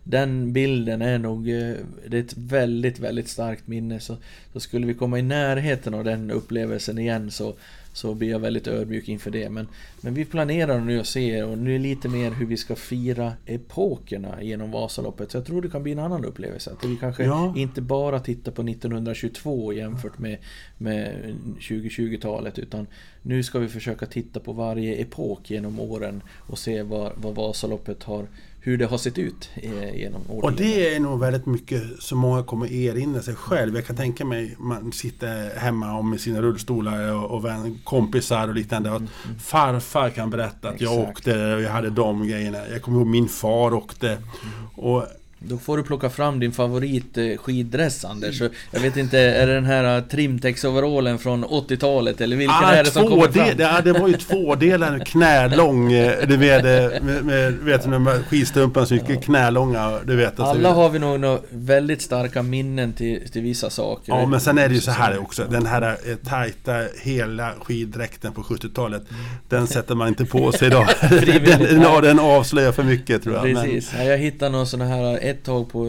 den bilden är nog eh, det är ett väldigt, väldigt starkt minne. Så, så skulle vi komma i närheten av den upplevelsen igen så så blir jag väldigt ödmjuk inför det. Men, men vi planerar nu att se och nu är lite mer hur vi ska fira epokerna genom Vasaloppet. Så jag tror det kan bli en annan upplevelse. Att vi kanske Ja. inte bara tittar på 1922 jämfört med, med 2020-talet utan nu ska vi försöka titta på varje epok genom åren och se vad, vad Vasaloppet har, hur det har sett ut eh, genom åren. Och det är nog väldigt mycket som många kommer erinra sig själv. Jag kan tänka mig man sitter hemma och med sina rullstolar och, och kompisar och liknande. Att farfar kan berätta att jag Mm, Exakt. åkte och jag hade de grejerna. Jag kommer ihåg min far åkte. Och Då får du plocka fram din favorit eh, skiddress Anders. Jag vet inte, är det den här eh, Trimtex-overallen från 80-talet eller vilken Ah, är det som kommer del, fram? ja, det var ju tvådelad knälång. eh, Du vet, med, med, vet med skidstumpan så gick knälånga. Du vet, alltså. Alla har vi nog väldigt starka minnen till, till vissa saker. Ja men sen är det ju så här också. Den här tajta hela skiddräkten på 70-talet. Den sätter man inte på sig idag. den, den, ja, avslöjar för mycket tror jag. Men, Precis. Ja, jag hittade någon sån här ett tag på...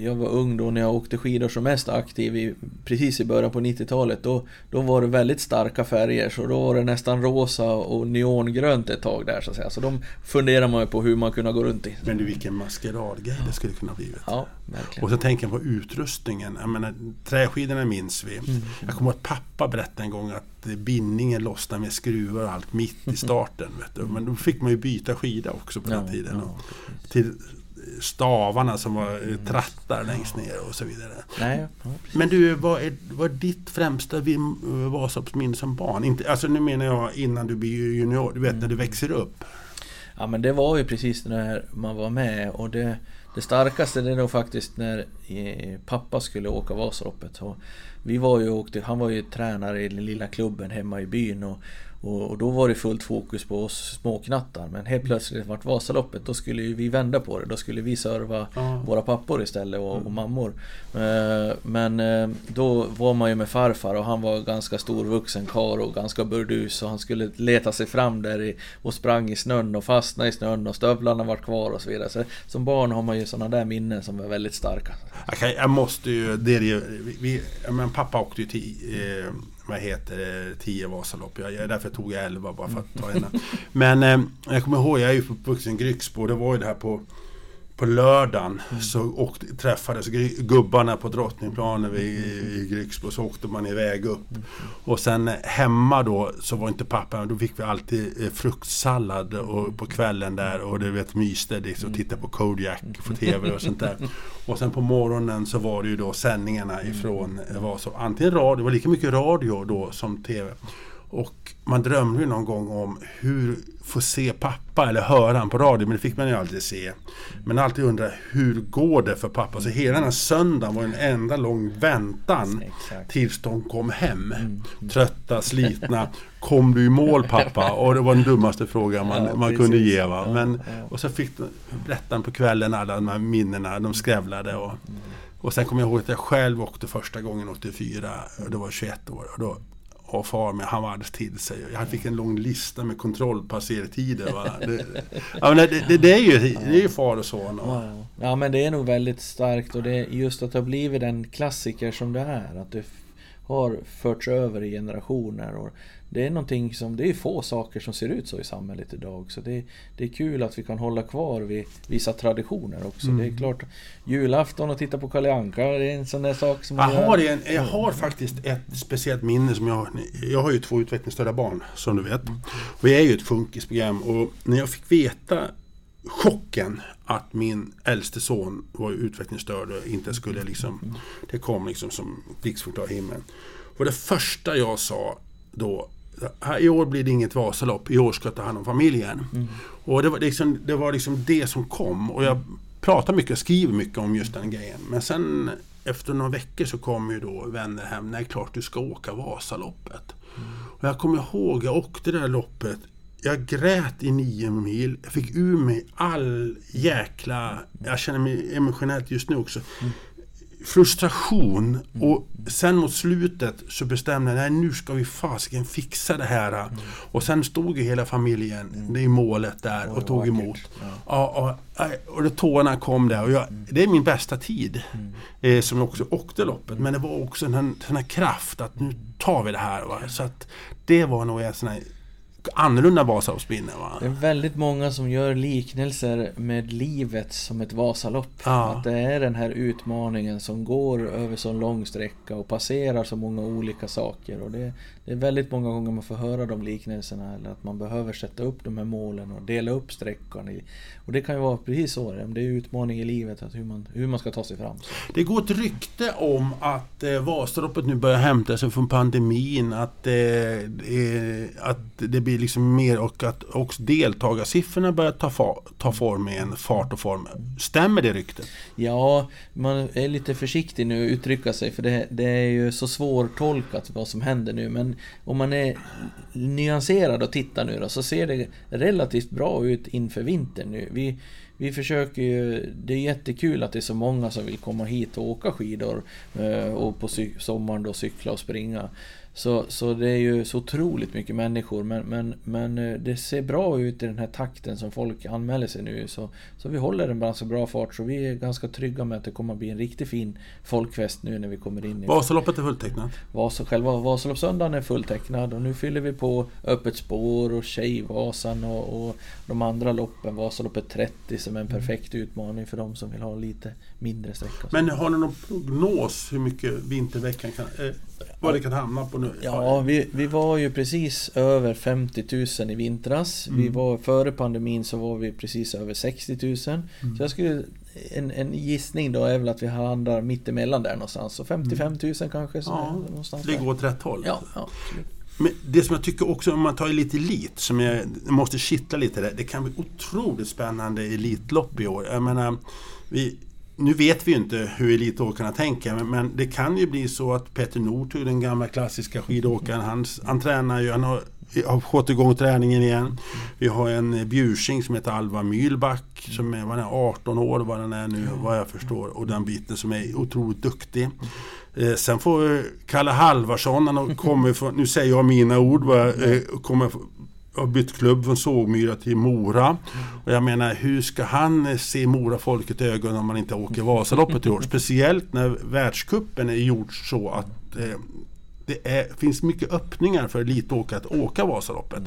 Jag var ung då när jag åkte skidor som mest aktiv i, precis i början på 90-talet. Då, då var det väldigt starka färger så då var det nästan rosa och neongrönt ett tag där så att säga. Så de funderar man ju på hur man kunde gå runt i. men du vilken maskeradgrej det skulle kunna blivit. Ja, verkligen. Och så tänker jag på utrustningen. Jag menar, träskidorna minns vi. Mm. Jag kommer ihåg att pappa berättade en gång att eh, bindningen lossnade med skruvar och allt mitt i starten. Du. Men då fick man ju byta skida också på den tiden. Till stavarna som var trattar längst ner och så vidare. Nej, ja. Men du, vad är, vad är ditt främsta Vasaloppsminne som barn? Inte, alltså nu menar jag innan du blir junior, du vet när du växer upp. Ja men det var ju precis när man var med och det, det starkaste det är nog faktiskt när eh, pappa skulle åka Vasaloppet. Och vi var ju åkte, han var ju tränare i den lilla klubben hemma i byn och, och, och då var det fullt fokus på oss småknattar. Men helt plötsligt vart Vasaloppet, då skulle ju vi vända på det. Då skulle vi serva Ja. våra pappor istället och, och mammor. Eh, Men eh, då var man ju med farfar och han var ganska stor vuxen karl och ganska burdus och han skulle leta sig fram där i, och sprang i snön och fastnade i snön och stövlarna var kvar och så vidare. Så som barn har man ju sådana där minnen som är väldigt starka. Jag, kan, jag måste ju, det är det, vi- men pappa åkte ju till, eh, vad heter det, 10 Vasalopp. Jag, jag, därför tog jag 11 bara för att ta en. Men eh, jag kommer ihåg, jag är ju uppvuxen i Grycksbo. Det var ju det här på på lördagen så åkte, träffades gubbarna på Drottningplanen vid, i Grycksbo så åkte man iväg upp. Och sen hemma då så var inte pappa, då fick vi alltid eh, fruktsallad och, på kvällen där och du vet myste liksom, och tittade på Kodiak på TV och sånt där. Och sen på morgonen så var det ju då sändningarna ifrån eh, var så, antingen radio, det var lika mycket radio då som TV. Och man drömde ju någon gång om hur få se pappa eller höra han på radio, men det fick man ju aldrig se. Men alltid undra hur går det för pappa? Så hela den här söndagen var en enda lång väntan Exakt. tills de kom hem. Trötta, slitna. Kom du i mål pappa? Och det var den dummaste frågan man, Ja, man kunde ge. Va? Men. Och så fick de berätta på kvällen alla de här minnena, de skrävlade. Och, och sen kommer jag ihåg att jag själv åkte första gången 84, och det var 21 år. Och då, och far med, han var alldeles till sig. Jag fick en lång lista med kontrollpassertider. Va? Det, ja, det, det, det, är ju, det är ju far och son. Och, Ja, men det är nog väldigt starkt och det är just att det har blivit den klassiker som det är. Att det har förts över i generationer. Och det är någonting som, det är få saker som ser ut så i samhället idag. Så det, det är kul att vi kan hålla kvar vid vissa traditioner också. Det är klart, julafton och titta på Kalle Anka, det är en sån där sak som Jag har, en, jag har faktiskt ett speciellt minne som jag har. Jag har ju två utvecklingsstörda barn som du vet. Och jag är ju ett funkisprogram och när jag fick veta chocken att min äldste son var utvecklingsstörd och inte skulle liksom Det kom liksom som blixt från klar himmel. Och det första jag sa då "Här, i år blir det inget Vasalopp, i år ska jag ta hand om familjen. Och det var, liksom, det var liksom det som kom. Och jag pratar mycket och skriver mycket om just den grejen. Men sen efter några veckor så kom ju då vänner hem. Nej, klart du ska åka Vasaloppet. Och jag kommer ihåg, jag åkte det där loppet. Jag grät i nio mil. Jag fick ur mig all jäkla... Jag känner mig emotionellt just nu också. Frustration och sen mot slutet så bestämde jag nej nu ska vi fasiken fixa det här. Mm. Och sen stod ju hela familjen det är målet där och Oj, tog vackert. emot. Ja. Ja, och, och det tårarna kom där och jag, det är min bästa tid. Mm. Eh, som jag också åkte loppet. Men det var också den här, den här kraft att nu tar vi det här. Va? Så att det var nog en sån här annorlunda Vasaloppsminne. Va? Det är väldigt många som gör liknelser med livet som ett Vasalopp. Ja. Att det är den här utmaningen som går över så lång sträcka och passerar så många olika saker. Och det, det är väldigt många gånger man får höra de liknelserna. Eller att man behöver sätta upp de här målen och dela upp sträckan. I, och det kan ju vara precis så. Det är utmaning i livet, att hur, man, hur man ska ta sig fram. Så. Det går ett rykte om att eh, Vasaloppet nu börjar hämta sig från pandemin. Att, eh, eh, att det blir blir liksom mer och att också deltagarsiffrorna börjar ta, fa- ta form igen, fart och form. Stämmer det ryktet? Ja, man är lite försiktig nu att uttrycka sig för det, det är ju så svårtolkat vad som händer nu. Men om man är nyanserad och tittar nu då så ser det relativt bra ut inför vintern nu. Vi, vi försöker ju, det är jättekul att det är så många som vill komma hit och åka skidor eh, och på sommaren då cykla och springa. Så, så det är ju så otroligt mycket människor men, men, men eh, det ser bra ut i den här takten som folk anmäler sig nu. Så, så vi håller en ganska bra fart så vi är ganska trygga med att det kommer att bli en riktigt fin folkfest nu när vi kommer in i Vasaloppet är fulltecknat. Vas, själva Vasaloppssöndagen är fulltecknad och nu fyller vi på Öppet spår och Tjejvasan och, och de andra loppen. Vasaloppet 30 som är en perfekt utmaning för de som vill ha lite mindre sträcka. Men har ni någon prognos hur mycket vinterveckan kan, eh, vad det kan hamna på nu? Ja, vi, vi var ju precis över 50 000 i vintras. Vi Mm. var, före pandemin så var vi precis över 60 000. Mm. Så jag skulle, en, en gissning då är väl att vi handlar mittemellan där någonstans. Så 55 000 kanske. Så Ja, någonstans Det går åt rätt håll. Ja, ja. Men det som jag tycker också, om man tar lite elit, som jag måste kittla lite där. Det kan bli otroligt spännande elitlopp i år. Jag menar, vi, nu vet vi inte hur elitåkarna tänker, men, men det kan ju bli så att Petter Northug, den gamla klassiska skidåkaren, han, han tränar ju, han har, har fått igång träningen igen. Vi har en bjursing som heter Alva Mylback, som är, vad är 18 år, vad den är nu, vad jag förstår, och den biten som är otroligt duktig. Eh, sen får eh, Kalle Halvarsson, han kommer från, nu säger jag mina ord, va, eh, kommer har bytt klubb från Sågmyra till Mora. Och jag menar, hur ska han se Mora-folket i ögonen om man inte åker Vasaloppet i år? Speciellt när världskuppen är gjord så att eh, det är, finns mycket öppningar för elitåkare att åka Vasaloppet.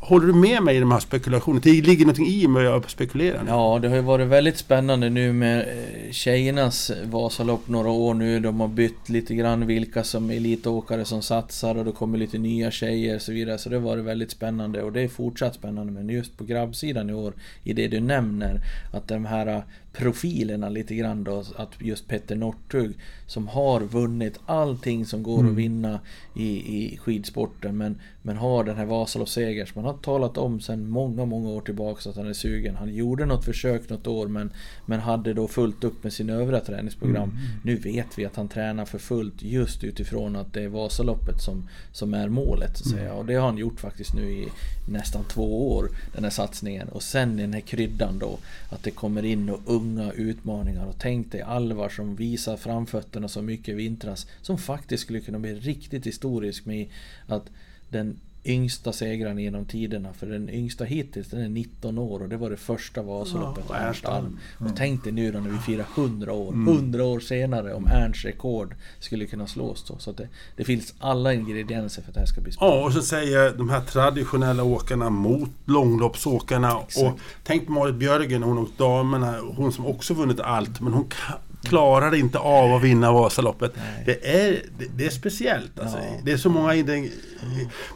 Håller du med mig i de här spekulationerna? Det ligger någonting i mig jag spekulerar? nu. Ja, det har ju varit väldigt spännande nu med eh, tjejernas Vasalopp några år nu. De har bytt lite grann vilka som elitåkare som satsar och det kommer lite nya tjejer och så vidare. Så det har varit väldigt spännande och det är fortsatt spännande. Men just på grabbsidan i år, i det du nämner, att de här profilerna lite grann då, att just Petter Northug som har vunnit allting som går att vinna i, i skidsporten men, men har den här Vasaloppssegern som han har talat om sedan många, många år tillbaka att han är sugen. Han gjorde något försök något år men, men hade då fullt upp med sina övriga träningsprogram. Nu vet vi att han tränar för fullt just utifrån att det är Vasaloppet som, som är målet så att säga. Och det har han gjort faktiskt nu i nästan två år, den här satsningen. Och sen den här kryddan då, att det kommer in och tunga utmaningar. Och tänk dig Alvar som visar framfötterna så mycket i vintras, som faktiskt skulle kunna bli riktigt historisk med att den yngsta segraren genom tiderna, för den yngsta hittills, den är 19 år och det var det första Vasaloppet Ja, av Ernst Ernst Alm. Alm. Och tänk dig nu då när vi firar 100 år, 100 år senare om Ernsts rekord skulle kunna slås då. Så det, det finns alla ingredienser för att det här ska bli spännande. Ja, och så säger de här traditionella åkarna mot långloppsåkarna. Och tänk Marit Björgen, hon och damerna, hon som också vunnit allt, men hon ka- klarar inte av att vinna Vasaloppet. Nej. Det är, det, det är speciellt. Alltså. Ja. Det är så många...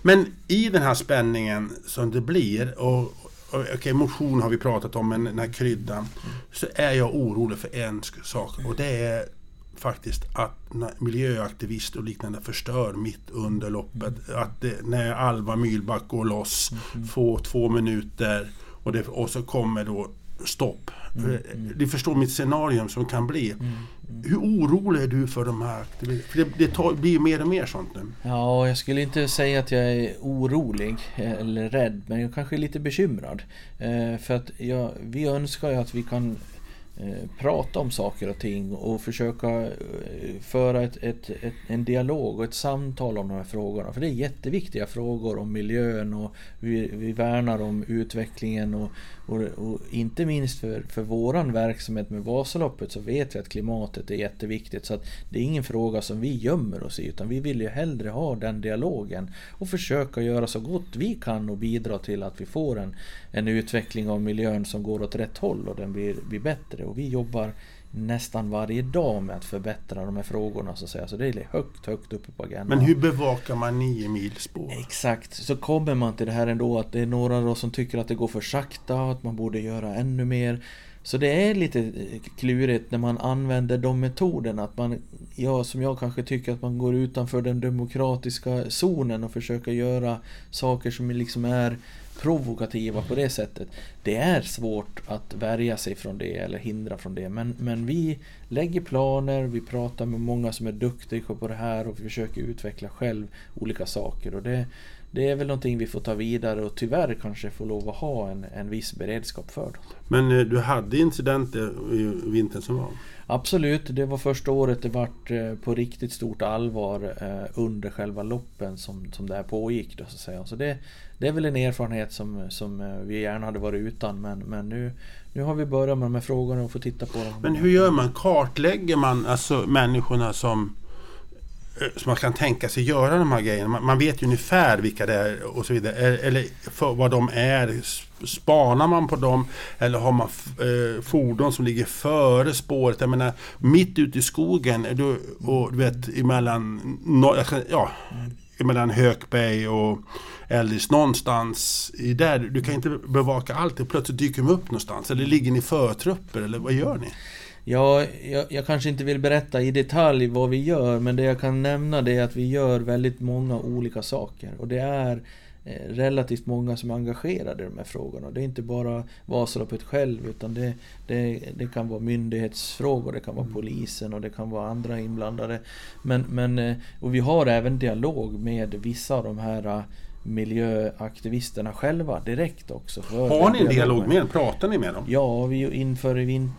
Men i den här spänningen som det blir, och, okej, motion har vi pratat om, men den här kryddan, så är jag orolig för en sak. Och det är faktiskt att miljöaktivister och liknande förstör mitt under loppet. Att det, när Alva Mylback går loss, får två minuter och, det, och så kommer då stopp. För, Ni förstår mitt scenarium som kan bli. Hur orolig är du för de här aktivisterna? För det, det tar, blir mer och mer sånt nu. Ja, jag skulle inte säga att jag är orolig eller rädd, men jag kanske är lite bekymrad. Eh, för att jag, vi önskar ju att vi kan eh, Eh, prata om saker och ting och försöka eh, föra ett, ett, ett, en dialog och ett samtal om de här frågorna. För det är jätteviktiga frågor om miljön och vi, vi värnar om utvecklingen och, och, och, inte minst för, för våran verksamhet med Vasaloppet så vet vi att klimatet är jätteviktigt. Så att det är ingen fråga som vi gömmer oss i utan vi vill ju hellre ha den dialogen och försöka göra så gott vi kan och bidra till att vi får en, en utveckling av miljön som går åt rätt håll och den blir, blir bättre. Och vi jobbar nästan varje dag med att förbättra de här frågorna så att säga. Så det är högt, högt uppe på agendan. Men hur bevakar man nio mil spår? Exakt, så kommer man till det här ändå att det är några då som tycker att det går för sakta och att man borde göra ännu mer. Så det är lite klurigt när man använder de metoderna. Att man, ja, som jag kanske tycker att man går utanför den demokratiska zonen och försöker göra saker som liksom är provokativa på det sättet. Det är svårt att värja sig från det eller hindra från det. Men, men vi lägger planer, vi pratar med många som är duktiga på det här och vi försöker utveckla själv olika saker. Och det, det är väl någonting vi får ta vidare och tyvärr kanske får lov att ha en, en viss beredskap för. Men eh, du hade incidenter i vintern som var? Absolut, det var första året det vart eh, på riktigt stort allvar eh, under själva loppen som, som det här pågick. Då, så att säga. Så det, det är väl en erfarenhet som, som vi gärna hade varit utan men, men nu, nu har vi börjat med de här frågorna och får titta på dem. Men hur gör man? Kartlägger man alltså människorna som Eh, så man kan tänka sig göra de här grejerna. Man, man vet ju ungefär vilka det är och så vidare. Eller för vad de är. Spanar man på dem eller har man eh, fordon som ligger före spåret? Jag menar mitt ute i skogen du, och du vet emellan, no, ja, emellan Hökberg och Eldis någonstans i där. Du kan inte bevaka allt plötsligt dyker de upp någonstans. Eller ligger ni förtrupper eller vad gör ni? Ja, jag, jag, kanske inte vill berätta i detalj vad vi gör, men det jag kan nämna det är att vi gör väldigt många olika saker. Och det är eh, relativt många som är engagerade i de här frågorna. Det är inte bara Vasaloppet själv, utan det, det, det kan vara myndighetsfrågor, det kan vara mm. polisen och det kan vara andra inblandade. Men, men, eh, och vi har även dialog med vissa av de här miljöaktivisterna själva direkt också. Har ni en dialog med dem? Pratar ni med dem? Ja, vi inför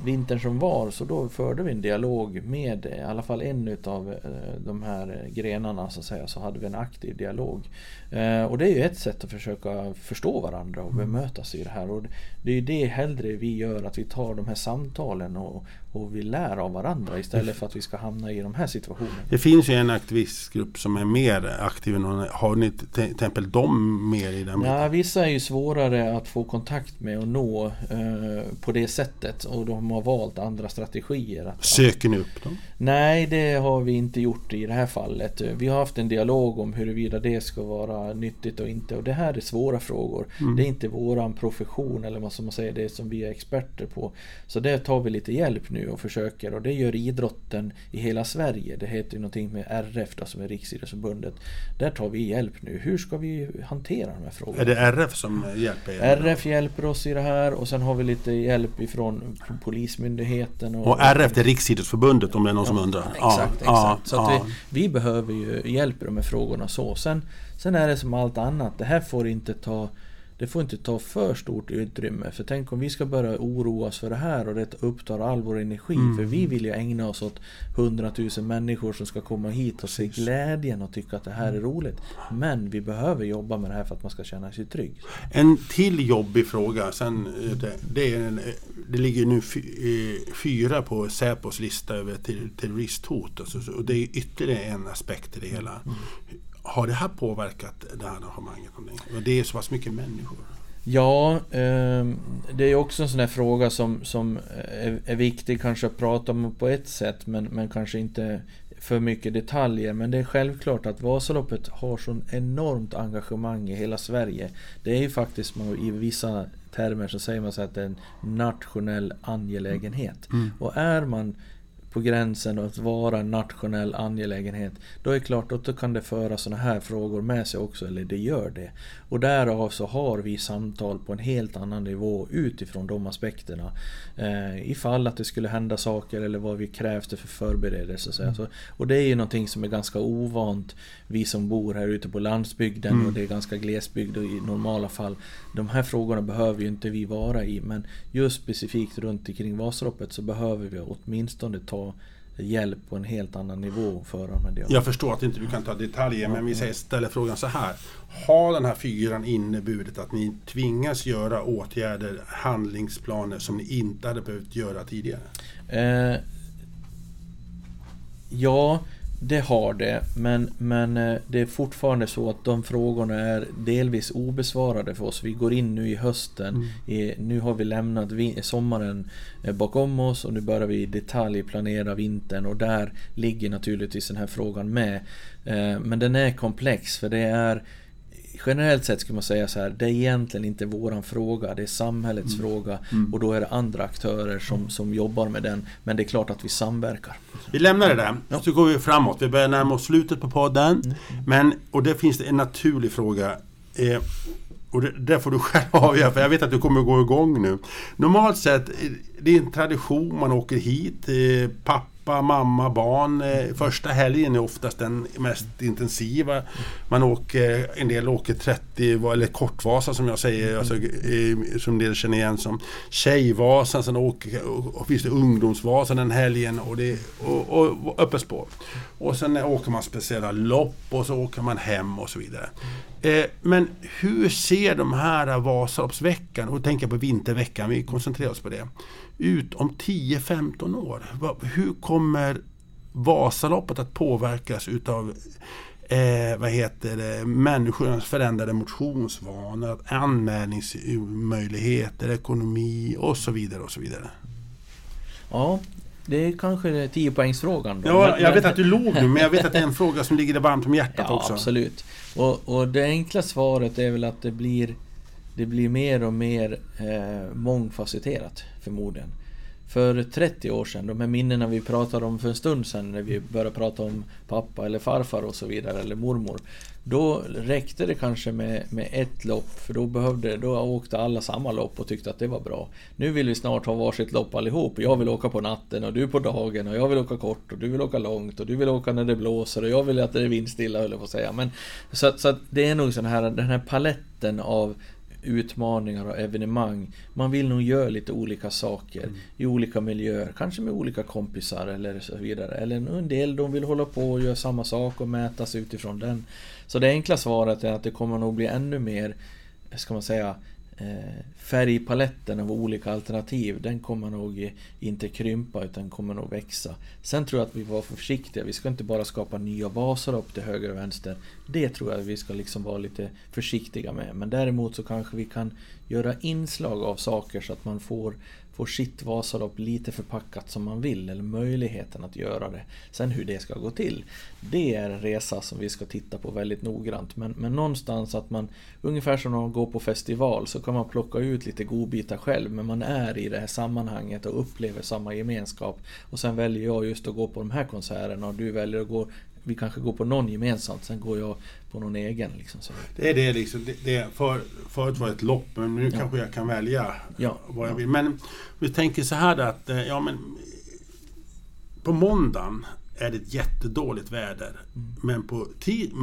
vintern som var så då förde vi en dialog med i alla fall en utav eh, de här grenarna så att säga. Så hade vi en aktiv dialog. Eh, och det är ju ett sätt att försöka förstå varandra och bemötas i det här. Och det är ju det hellre vi gör, att vi tar de här samtalen och, och vi lär av varandra istället för att vi ska hamna i de här situationerna. Det finns ju en aktivistgrupp som är mer aktiv än någon. Har ni till exempel dem mer i den? Ja, vissa är ju svårare att få kontakt med och nå eh, på det sättet och de har valt andra strategier. Att, Söker ni upp dem? Nej, det har vi inte gjort i det här fallet. Vi har haft en dialog om huruvida det ska vara nyttigt och inte och det här är svåra frågor. Mm. Det är inte våran profession eller vad som man säger, det som vi är experter på. Så det tar vi lite hjälp nu och försöker och det gör idrotten i hela Sverige. Det heter ju någonting med RF då, som är Riksidrottsförbundet. Där tar vi hjälp nu. Hur ska vi hantera de här frågorna? Är det RF som hjälper er? RF hjälper oss i det här och sen har vi lite hjälp ifrån Polismyndigheten. Och, och RF det är Riksidrottsförbundet om det är någon ja, som undrar? Exakt, ja, exakt. Ja, så vi, vi, behöver ju hjälp i de här frågorna så. Sen, sen är det som allt annat. Det här får inte ta det får inte ta för stort utrymme. För tänk om vi ska börja oroa oss för det här och det upptar all vår energi. Mm. För vi vill ju ägna oss åt hundratusen människor som ska komma hit och se glädjen och tycka att det här är roligt. Men vi behöver jobba med det här för att man ska känna sig trygg. En till jobbig fråga. Sen, eh, det, är en, eh, det ligger nu eh, fyra på Säpos lista över terroristhot. Alltså, och det är ytterligare en aspekt i det hela. Har det här påverkat det här arrangemanget? Det är så pass mycket människor. Ja, eh, det är också en sån här fråga som, som är, är, viktig kanske att prata om på ett sätt men, men kanske inte för mycket detaljer. Men det är självklart att Vasaloppet har sån enormt engagemang i hela Sverige. Det är ju faktiskt i vissa termer så säger man så att det är en nationell angelägenhet. Mm. Och är man på gränsen att vara en nationell angelägenhet, då är det klart att då kan det föra sådana här frågor med sig också, eller det gör det. Och därav så har vi samtal på en helt annan nivå utifrån de aspekterna. Eh, ifall att det skulle hända saker eller vad vi krävs det för förberedelser. Så, mm. och det är ju någonting som är ganska ovant, vi som bor här ute på landsbygden mm. och det är ganska glesbygd och i normala fall. De här frågorna behöver ju inte vi vara i, men just specifikt runt omkring Vasaloppet så behöver vi åtminstone ta hjälp på en helt annan nivå för med det. Jag förstår att inte du kan ta detaljer, men vi säger, ställer frågan så här. Har den här fyran inneburit att ni tvingas göra åtgärder, handlingsplaner som ni inte hade behövt göra tidigare? Eh, ja, det har det, men, men eh, det är fortfarande så att de frågorna är delvis obesvarade för oss. Vi går in nu i hösten, mm. i, nu har vi lämnat sommaren eh, bakom oss och nu börjar vi i detalj planera vintern och där ligger naturligtvis den här frågan med. Eh, men den är komplex för det är generellt sett skulle man säga så här, det är egentligen inte våran fråga, det är samhällets mm. fråga mm. och då är det andra aktörer som, som jobbar med den. Men det är klart att vi samverkar. Vi lämnar det där, ja. så går vi framåt. Vi börjar närma oss slutet på podden. Mm. Men, och det finns en naturlig fråga. Eh, och det, det får du själv avgöra, för jag vet att du kommer gå igång nu. Normalt sett, det är en tradition, man åker hit. Eh, pappa pappa, mamma, barn. Eh, första helgen är oftast den mest intensiva. Man åker, en del åker 30, eller Kortvasa som jag säger, alltså, eh, som en del känner igen som Tjejvasan. Sen åker, och finns det Ungdomsvasan den helgen och, det, och, och, och öppet spår. Och sen åker man speciella lopp och så åker man hem och så vidare. Eh, men hur ser de här Vasaloppsveckan, och tänker på vinterveckan, vi koncentrerar oss på det ut om 10-15 år? Hur kommer Vasaloppet att påverkas utav eh, vad heter det, människornas förändrade motionsvanor, anmälningsmöjligheter, ekonomi och så vidare. och så vidare. Ja, det är kanske 10 poängsfrågan då. Ja, jag vet att du låg nu, men jag vet att det är en fråga som ligger dig varmt om hjärtat ja, också. absolut. Och, och det enkla svaret är väl att det blir det blir mer och mer eh, mångfacetterat förmodligen. För 30 år sedan, de här minnena vi pratade om för en stund sedan när vi började prata om pappa eller farfar och så vidare, eller mormor. Då räckte det kanske med, med ett lopp, för då, behövde, då åkte alla samma lopp och tyckte att det var bra. Nu vill vi snart ha varsitt lopp allihop. Jag vill åka på natten och du på dagen och jag vill åka kort och du vill åka långt och du vill åka när det blåser och jag vill att det är vindstilla höll jag på att säga. Men, så, så det är nog sån här, den här paletten av utmaningar och evenemang. Man vill nog göra lite olika saker mm. i olika miljöer, kanske med olika kompisar eller så vidare. Eller en del de vill hålla på och göra samma sak och mätas utifrån den. Så det enkla svaret är att det kommer nog bli ännu mer, ska man säga, Eh, färgpaletten av olika alternativ, den kommer nog inte krympa utan kommer nog växa. Sen tror jag att vi var för försiktiga. Vi ska inte bara skapa nya baser upp till höger och vänster. Det tror jag att vi ska liksom vara lite försiktiga med. Men däremot så kanske vi kan göra inslag av saker så att man får får sitt Vasalopp lite förpackat som man vill, eller möjligheten att göra det. Sen hur det ska gå till, det är en resa som vi ska titta på väldigt noggrant. Men, men någonstans att man, ungefär som när man går på festival, så kan man plocka ut lite godbitar själv, men man är i det här sammanhanget och upplever samma gemenskap. Och sen väljer jag just att gå på de här konserterna och du väljer att gå vi kanske går på någon gemensamt, sen går jag på någon egen. Liksom, så. Det är det liksom. Det, det, för, förut var det ett lopp, men nu ja. kanske jag kan välja ja. vad jag vill. Men vi tänker så här att, eh, ja men på måndagen är det ett jättedåligt väder. Mm. Men på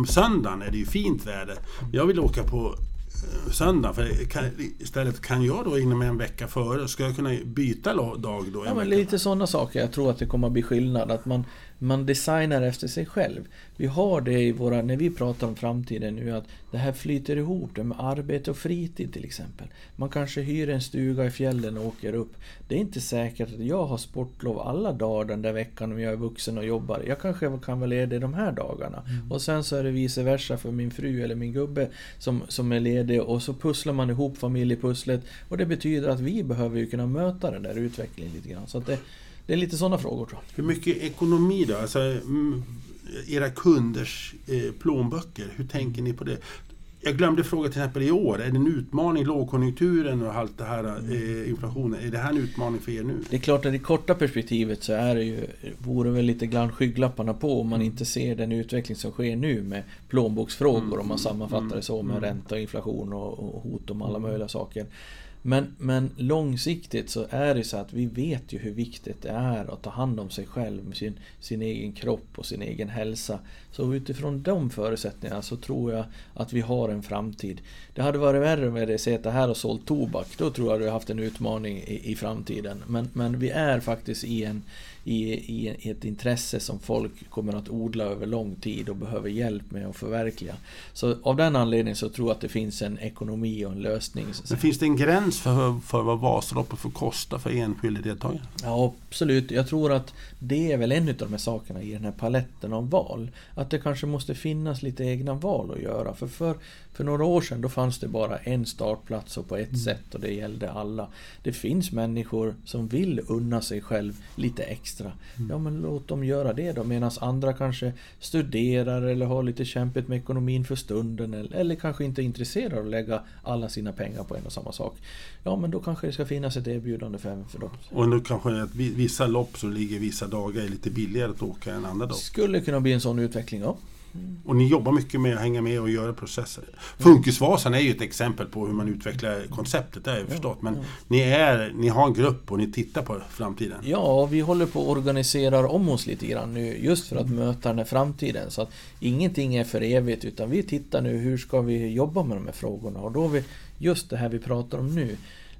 söndagen är det ju fint väder. Jag vill åka på eh, söndag. För kan, istället kan jag då inom en vecka före, ska jag kunna byta dag då? Ja, men lite sådana saker. Jag tror att det kommer att bli skillnad. Att man, man designar efter sig själv. Vi har det i våra, när vi pratar om framtiden nu, att det här flyter ihop det med arbete och fritid till exempel. Man kanske hyr en stuga i fjällen och åker upp. Det är inte säkert att jag har sportlov alla dagar den där veckan om jag är vuxen och jobbar. Jag kanske kan vara ledig de här dagarna. Mm. Och sen så är det vice versa för min fru eller min gubbe som, som är ledig och så pusslar man ihop familjepusslet. Och det betyder att vi behöver ju kunna möta den där utvecklingen lite grann. Så att det, det är lite sådana frågor tror jag. Hur mycket ekonomi då? Alltså, era kunders eh, plånböcker, hur tänker ni på det? jag glömde fråga till exempel i år, är det en utmaning lågkonjunkturen och allt det här Mm. eh, inflationen? Är det här en utmaning för er nu? Det är klart att i korta perspektivet så är det ju, vore väl lite grann skygglapparna på om man inte ser den utveckling som sker nu med plånboksfrågor om man sammanfattar det så med ränta och inflation och, och hot om alla möjliga saker. Men, men långsiktigt så är det så att vi vet ju hur viktigt det är att ta hand om sig själv, med sin, sin egen kropp och sin egen hälsa. Så utifrån de förutsättningarna så tror jag att vi har en framtid. Det hade varit värre om vi hade suttit här och sålt tobak. Då tror jag att vi haft en utmaning i, i framtiden. Men, men vi är faktiskt i, en, i, i ett intresse som folk kommer att odla över lång tid och behöver hjälp med att förverkliga. Så av den anledningen så tror jag att det finns en ekonomi och en lösning. Men finns det en gräns för, för vad Vasaloppet får kosta för enskilda deltagare? Ja, absolut. Jag tror att det är väl en av de här sakerna i den här paletten av val. Att det kanske måste finnas lite egna val att göra. För, för, för några år sedan då fanns det bara en startplats och på ett sätt och det gällde alla. Det finns människor som vill unna sig själv lite extra. Ja, men låt dem göra det då. Medan andra kanske studerar eller har lite kämpigt med ekonomin för stunden. Eller, eller kanske inte är intresserade av att lägga alla sina pengar på en och samma sak. Ja, men då kanske det ska finnas ett erbjudande för, för dem. Och nu kanske att vi- vissa lopp som ligger vissa dagar är lite billigare att åka än andra dagar. Skulle kunna bli en sån utveckling, ja. Och ni jobbar mycket med att hänga med och göra processer. Funkisvasan är ju ett exempel på hur man utvecklar konceptet, det har jag förstått. Men ni, är, ni har en grupp och ni tittar på framtiden. Ja, vi håller på att organisera om oss lite grann nu just för att möta den här framtiden. Så att ingenting är för evigt utan vi tittar nu hur ska vi jobba med de här frågorna och då har vi just det här vi pratar om nu.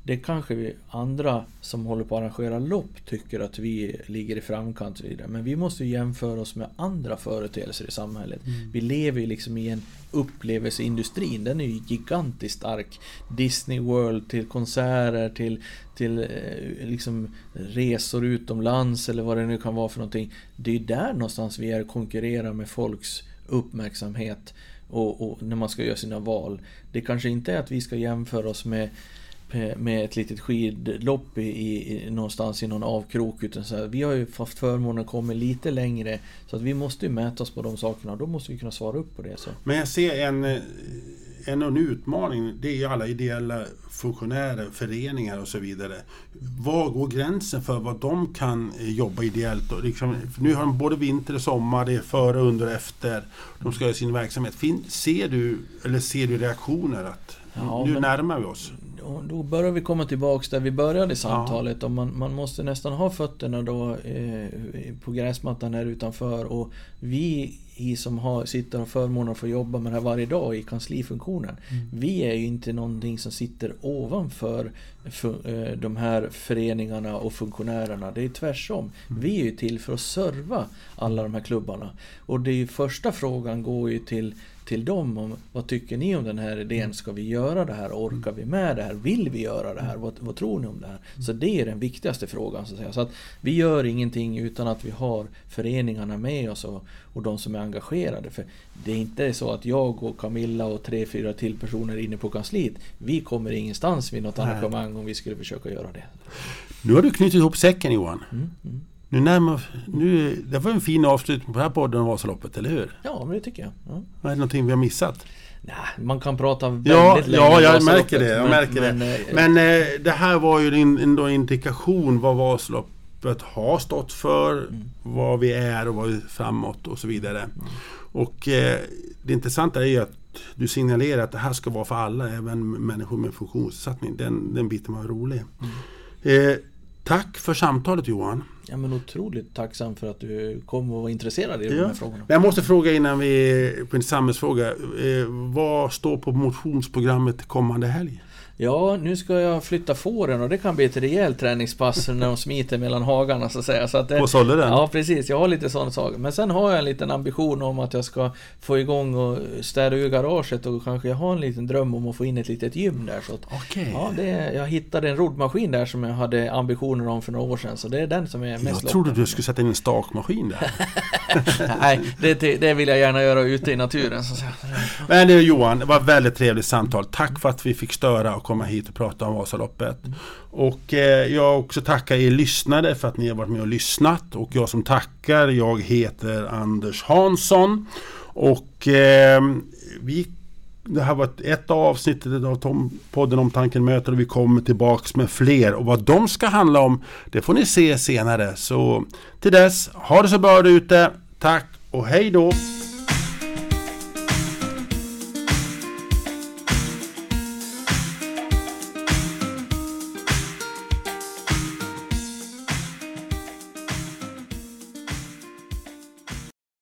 Det kanske vi andra som håller på att arrangera lopp tycker att vi ligger i framkant och vidare. Men vi måste ju jämföra oss med andra företeelser i samhället. Vi lever ju liksom i en upplevelseindustrin. Den är ju gigantiskt stark. Disney World till konserter till, till eh, liksom resor utomlands eller vad det nu kan vara för någonting. Det är ju där någonstans vi är och konkurrerar med folks uppmärksamhet och, och när man ska göra sina val. Det kanske inte är att vi ska jämföra oss med med ett litet skidlopp i, i, någonstans i någon avkrok. Utan så här, vi har ju haft förmånen att komma lite längre. Så att vi måste ju mäta oss på de sakerna och då måste vi kunna svara upp på det. Så. Men jag ser en, eh, en, en utmaning. Det är ju alla ideella funktionärer, föreningar och så vidare. Var går gränsen för vad de kan eh, jobba ideellt? Och liksom, nu har de både vinter och sommar, det är före, under och efter. De ska göra sin verksamhet. Fin, ser, du, eller ser du reaktioner att Ja, nu men- närmar vi oss? Och då börjar vi komma tillbaks där vi började samtalet. Och man, man måste nästan ha fötterna då eh, på gräsmattan här utanför. Och vi i som har, sitter och förmånen att få jobba med det här varje dag i kanslifunktionen. Vi är ju inte någonting som sitter ovanför fu- eh, de här föreningarna och funktionärerna. Det är tvärsom. Vi är ju till för att serva alla de här klubbarna. Och det är första frågan går ju till till dem om vad tycker ni om den här idén? Ska vi göra det här? Orkar vi med det här? Vill vi göra det här? Vad, vad tror ni om det här? Så det är den viktigaste frågan. Så att, säga. så att vi gör ingenting utan att vi har föreningarna med oss och, och de som är engagerade. För det är inte så att jag och Camilla och tre, fyra till personer inne på kansliet, vi kommer ingenstans vid något Nej. engagemang om vi skulle försöka göra det. Nu har du knutit ihop säcken Johan. Mm, mm. Nu närmar, nu, det var en fin avslutning på den här podden om Vasaloppet, eller hur? Ja, men det tycker jag. Ja. Är det någonting vi har missat? Nej, man kan prata väldigt Ja, länge ja jag märker det. Jag men- märker men, det. eh, Men eh, det här var ju en, en indikation vad Vasaloppet har stått för, Mm. vad vi är och vad vi är framåt och så vidare. Och eh, det intressanta är ju att du signalerar att det här ska vara för alla, även människor med funktionsnedsättning. Den, den biten var rolig. Mm. Eh, tack för samtalet Johan. Ja men otroligt tacksam för att du kom och var intresserad i de Ja. här frågorna. Men jag måste fråga innan vi på en samhällsfråga. Eh, vad står på motionsprogrammet kommande helg? Ja, nu ska jag flytta fåren och det kan bli ett rejält träningspass när de smiter mellan hagarna så att säga. Så att det, På Solleren? Ja, precis. Jag har lite sådana saker. Men sen har jag en liten ambition om att jag ska få igång och städa ur garaget och kanske jag har en liten dröm om att få in ett litet gym där. Så att, Okej. ja, det, jag hittade en roddmaskin där som jag hade ambitioner om för några år sedan. Så det är den som är mest Jag trodde lockande. du skulle sätta in en stakmaskin där. Nej, det, det vill jag gärna göra ute i naturen. Så att säga. Men Johan, det var ett väldigt trevligt samtal. Tack för att vi fick störa och komma hit och prata om Vasaloppet. Och eh, jag också tackar er lyssnare för att ni har varit med och lyssnat. Och jag som tackar, jag heter Anders Hansson. Och eh, vi det här var ett av avsnittet av Tom, podden om tanken möter och vi kommer tillbaks med fler. Och vad de ska handla om, det får ni se senare. Så till dess, ha det så bra ute. Tack och hej då!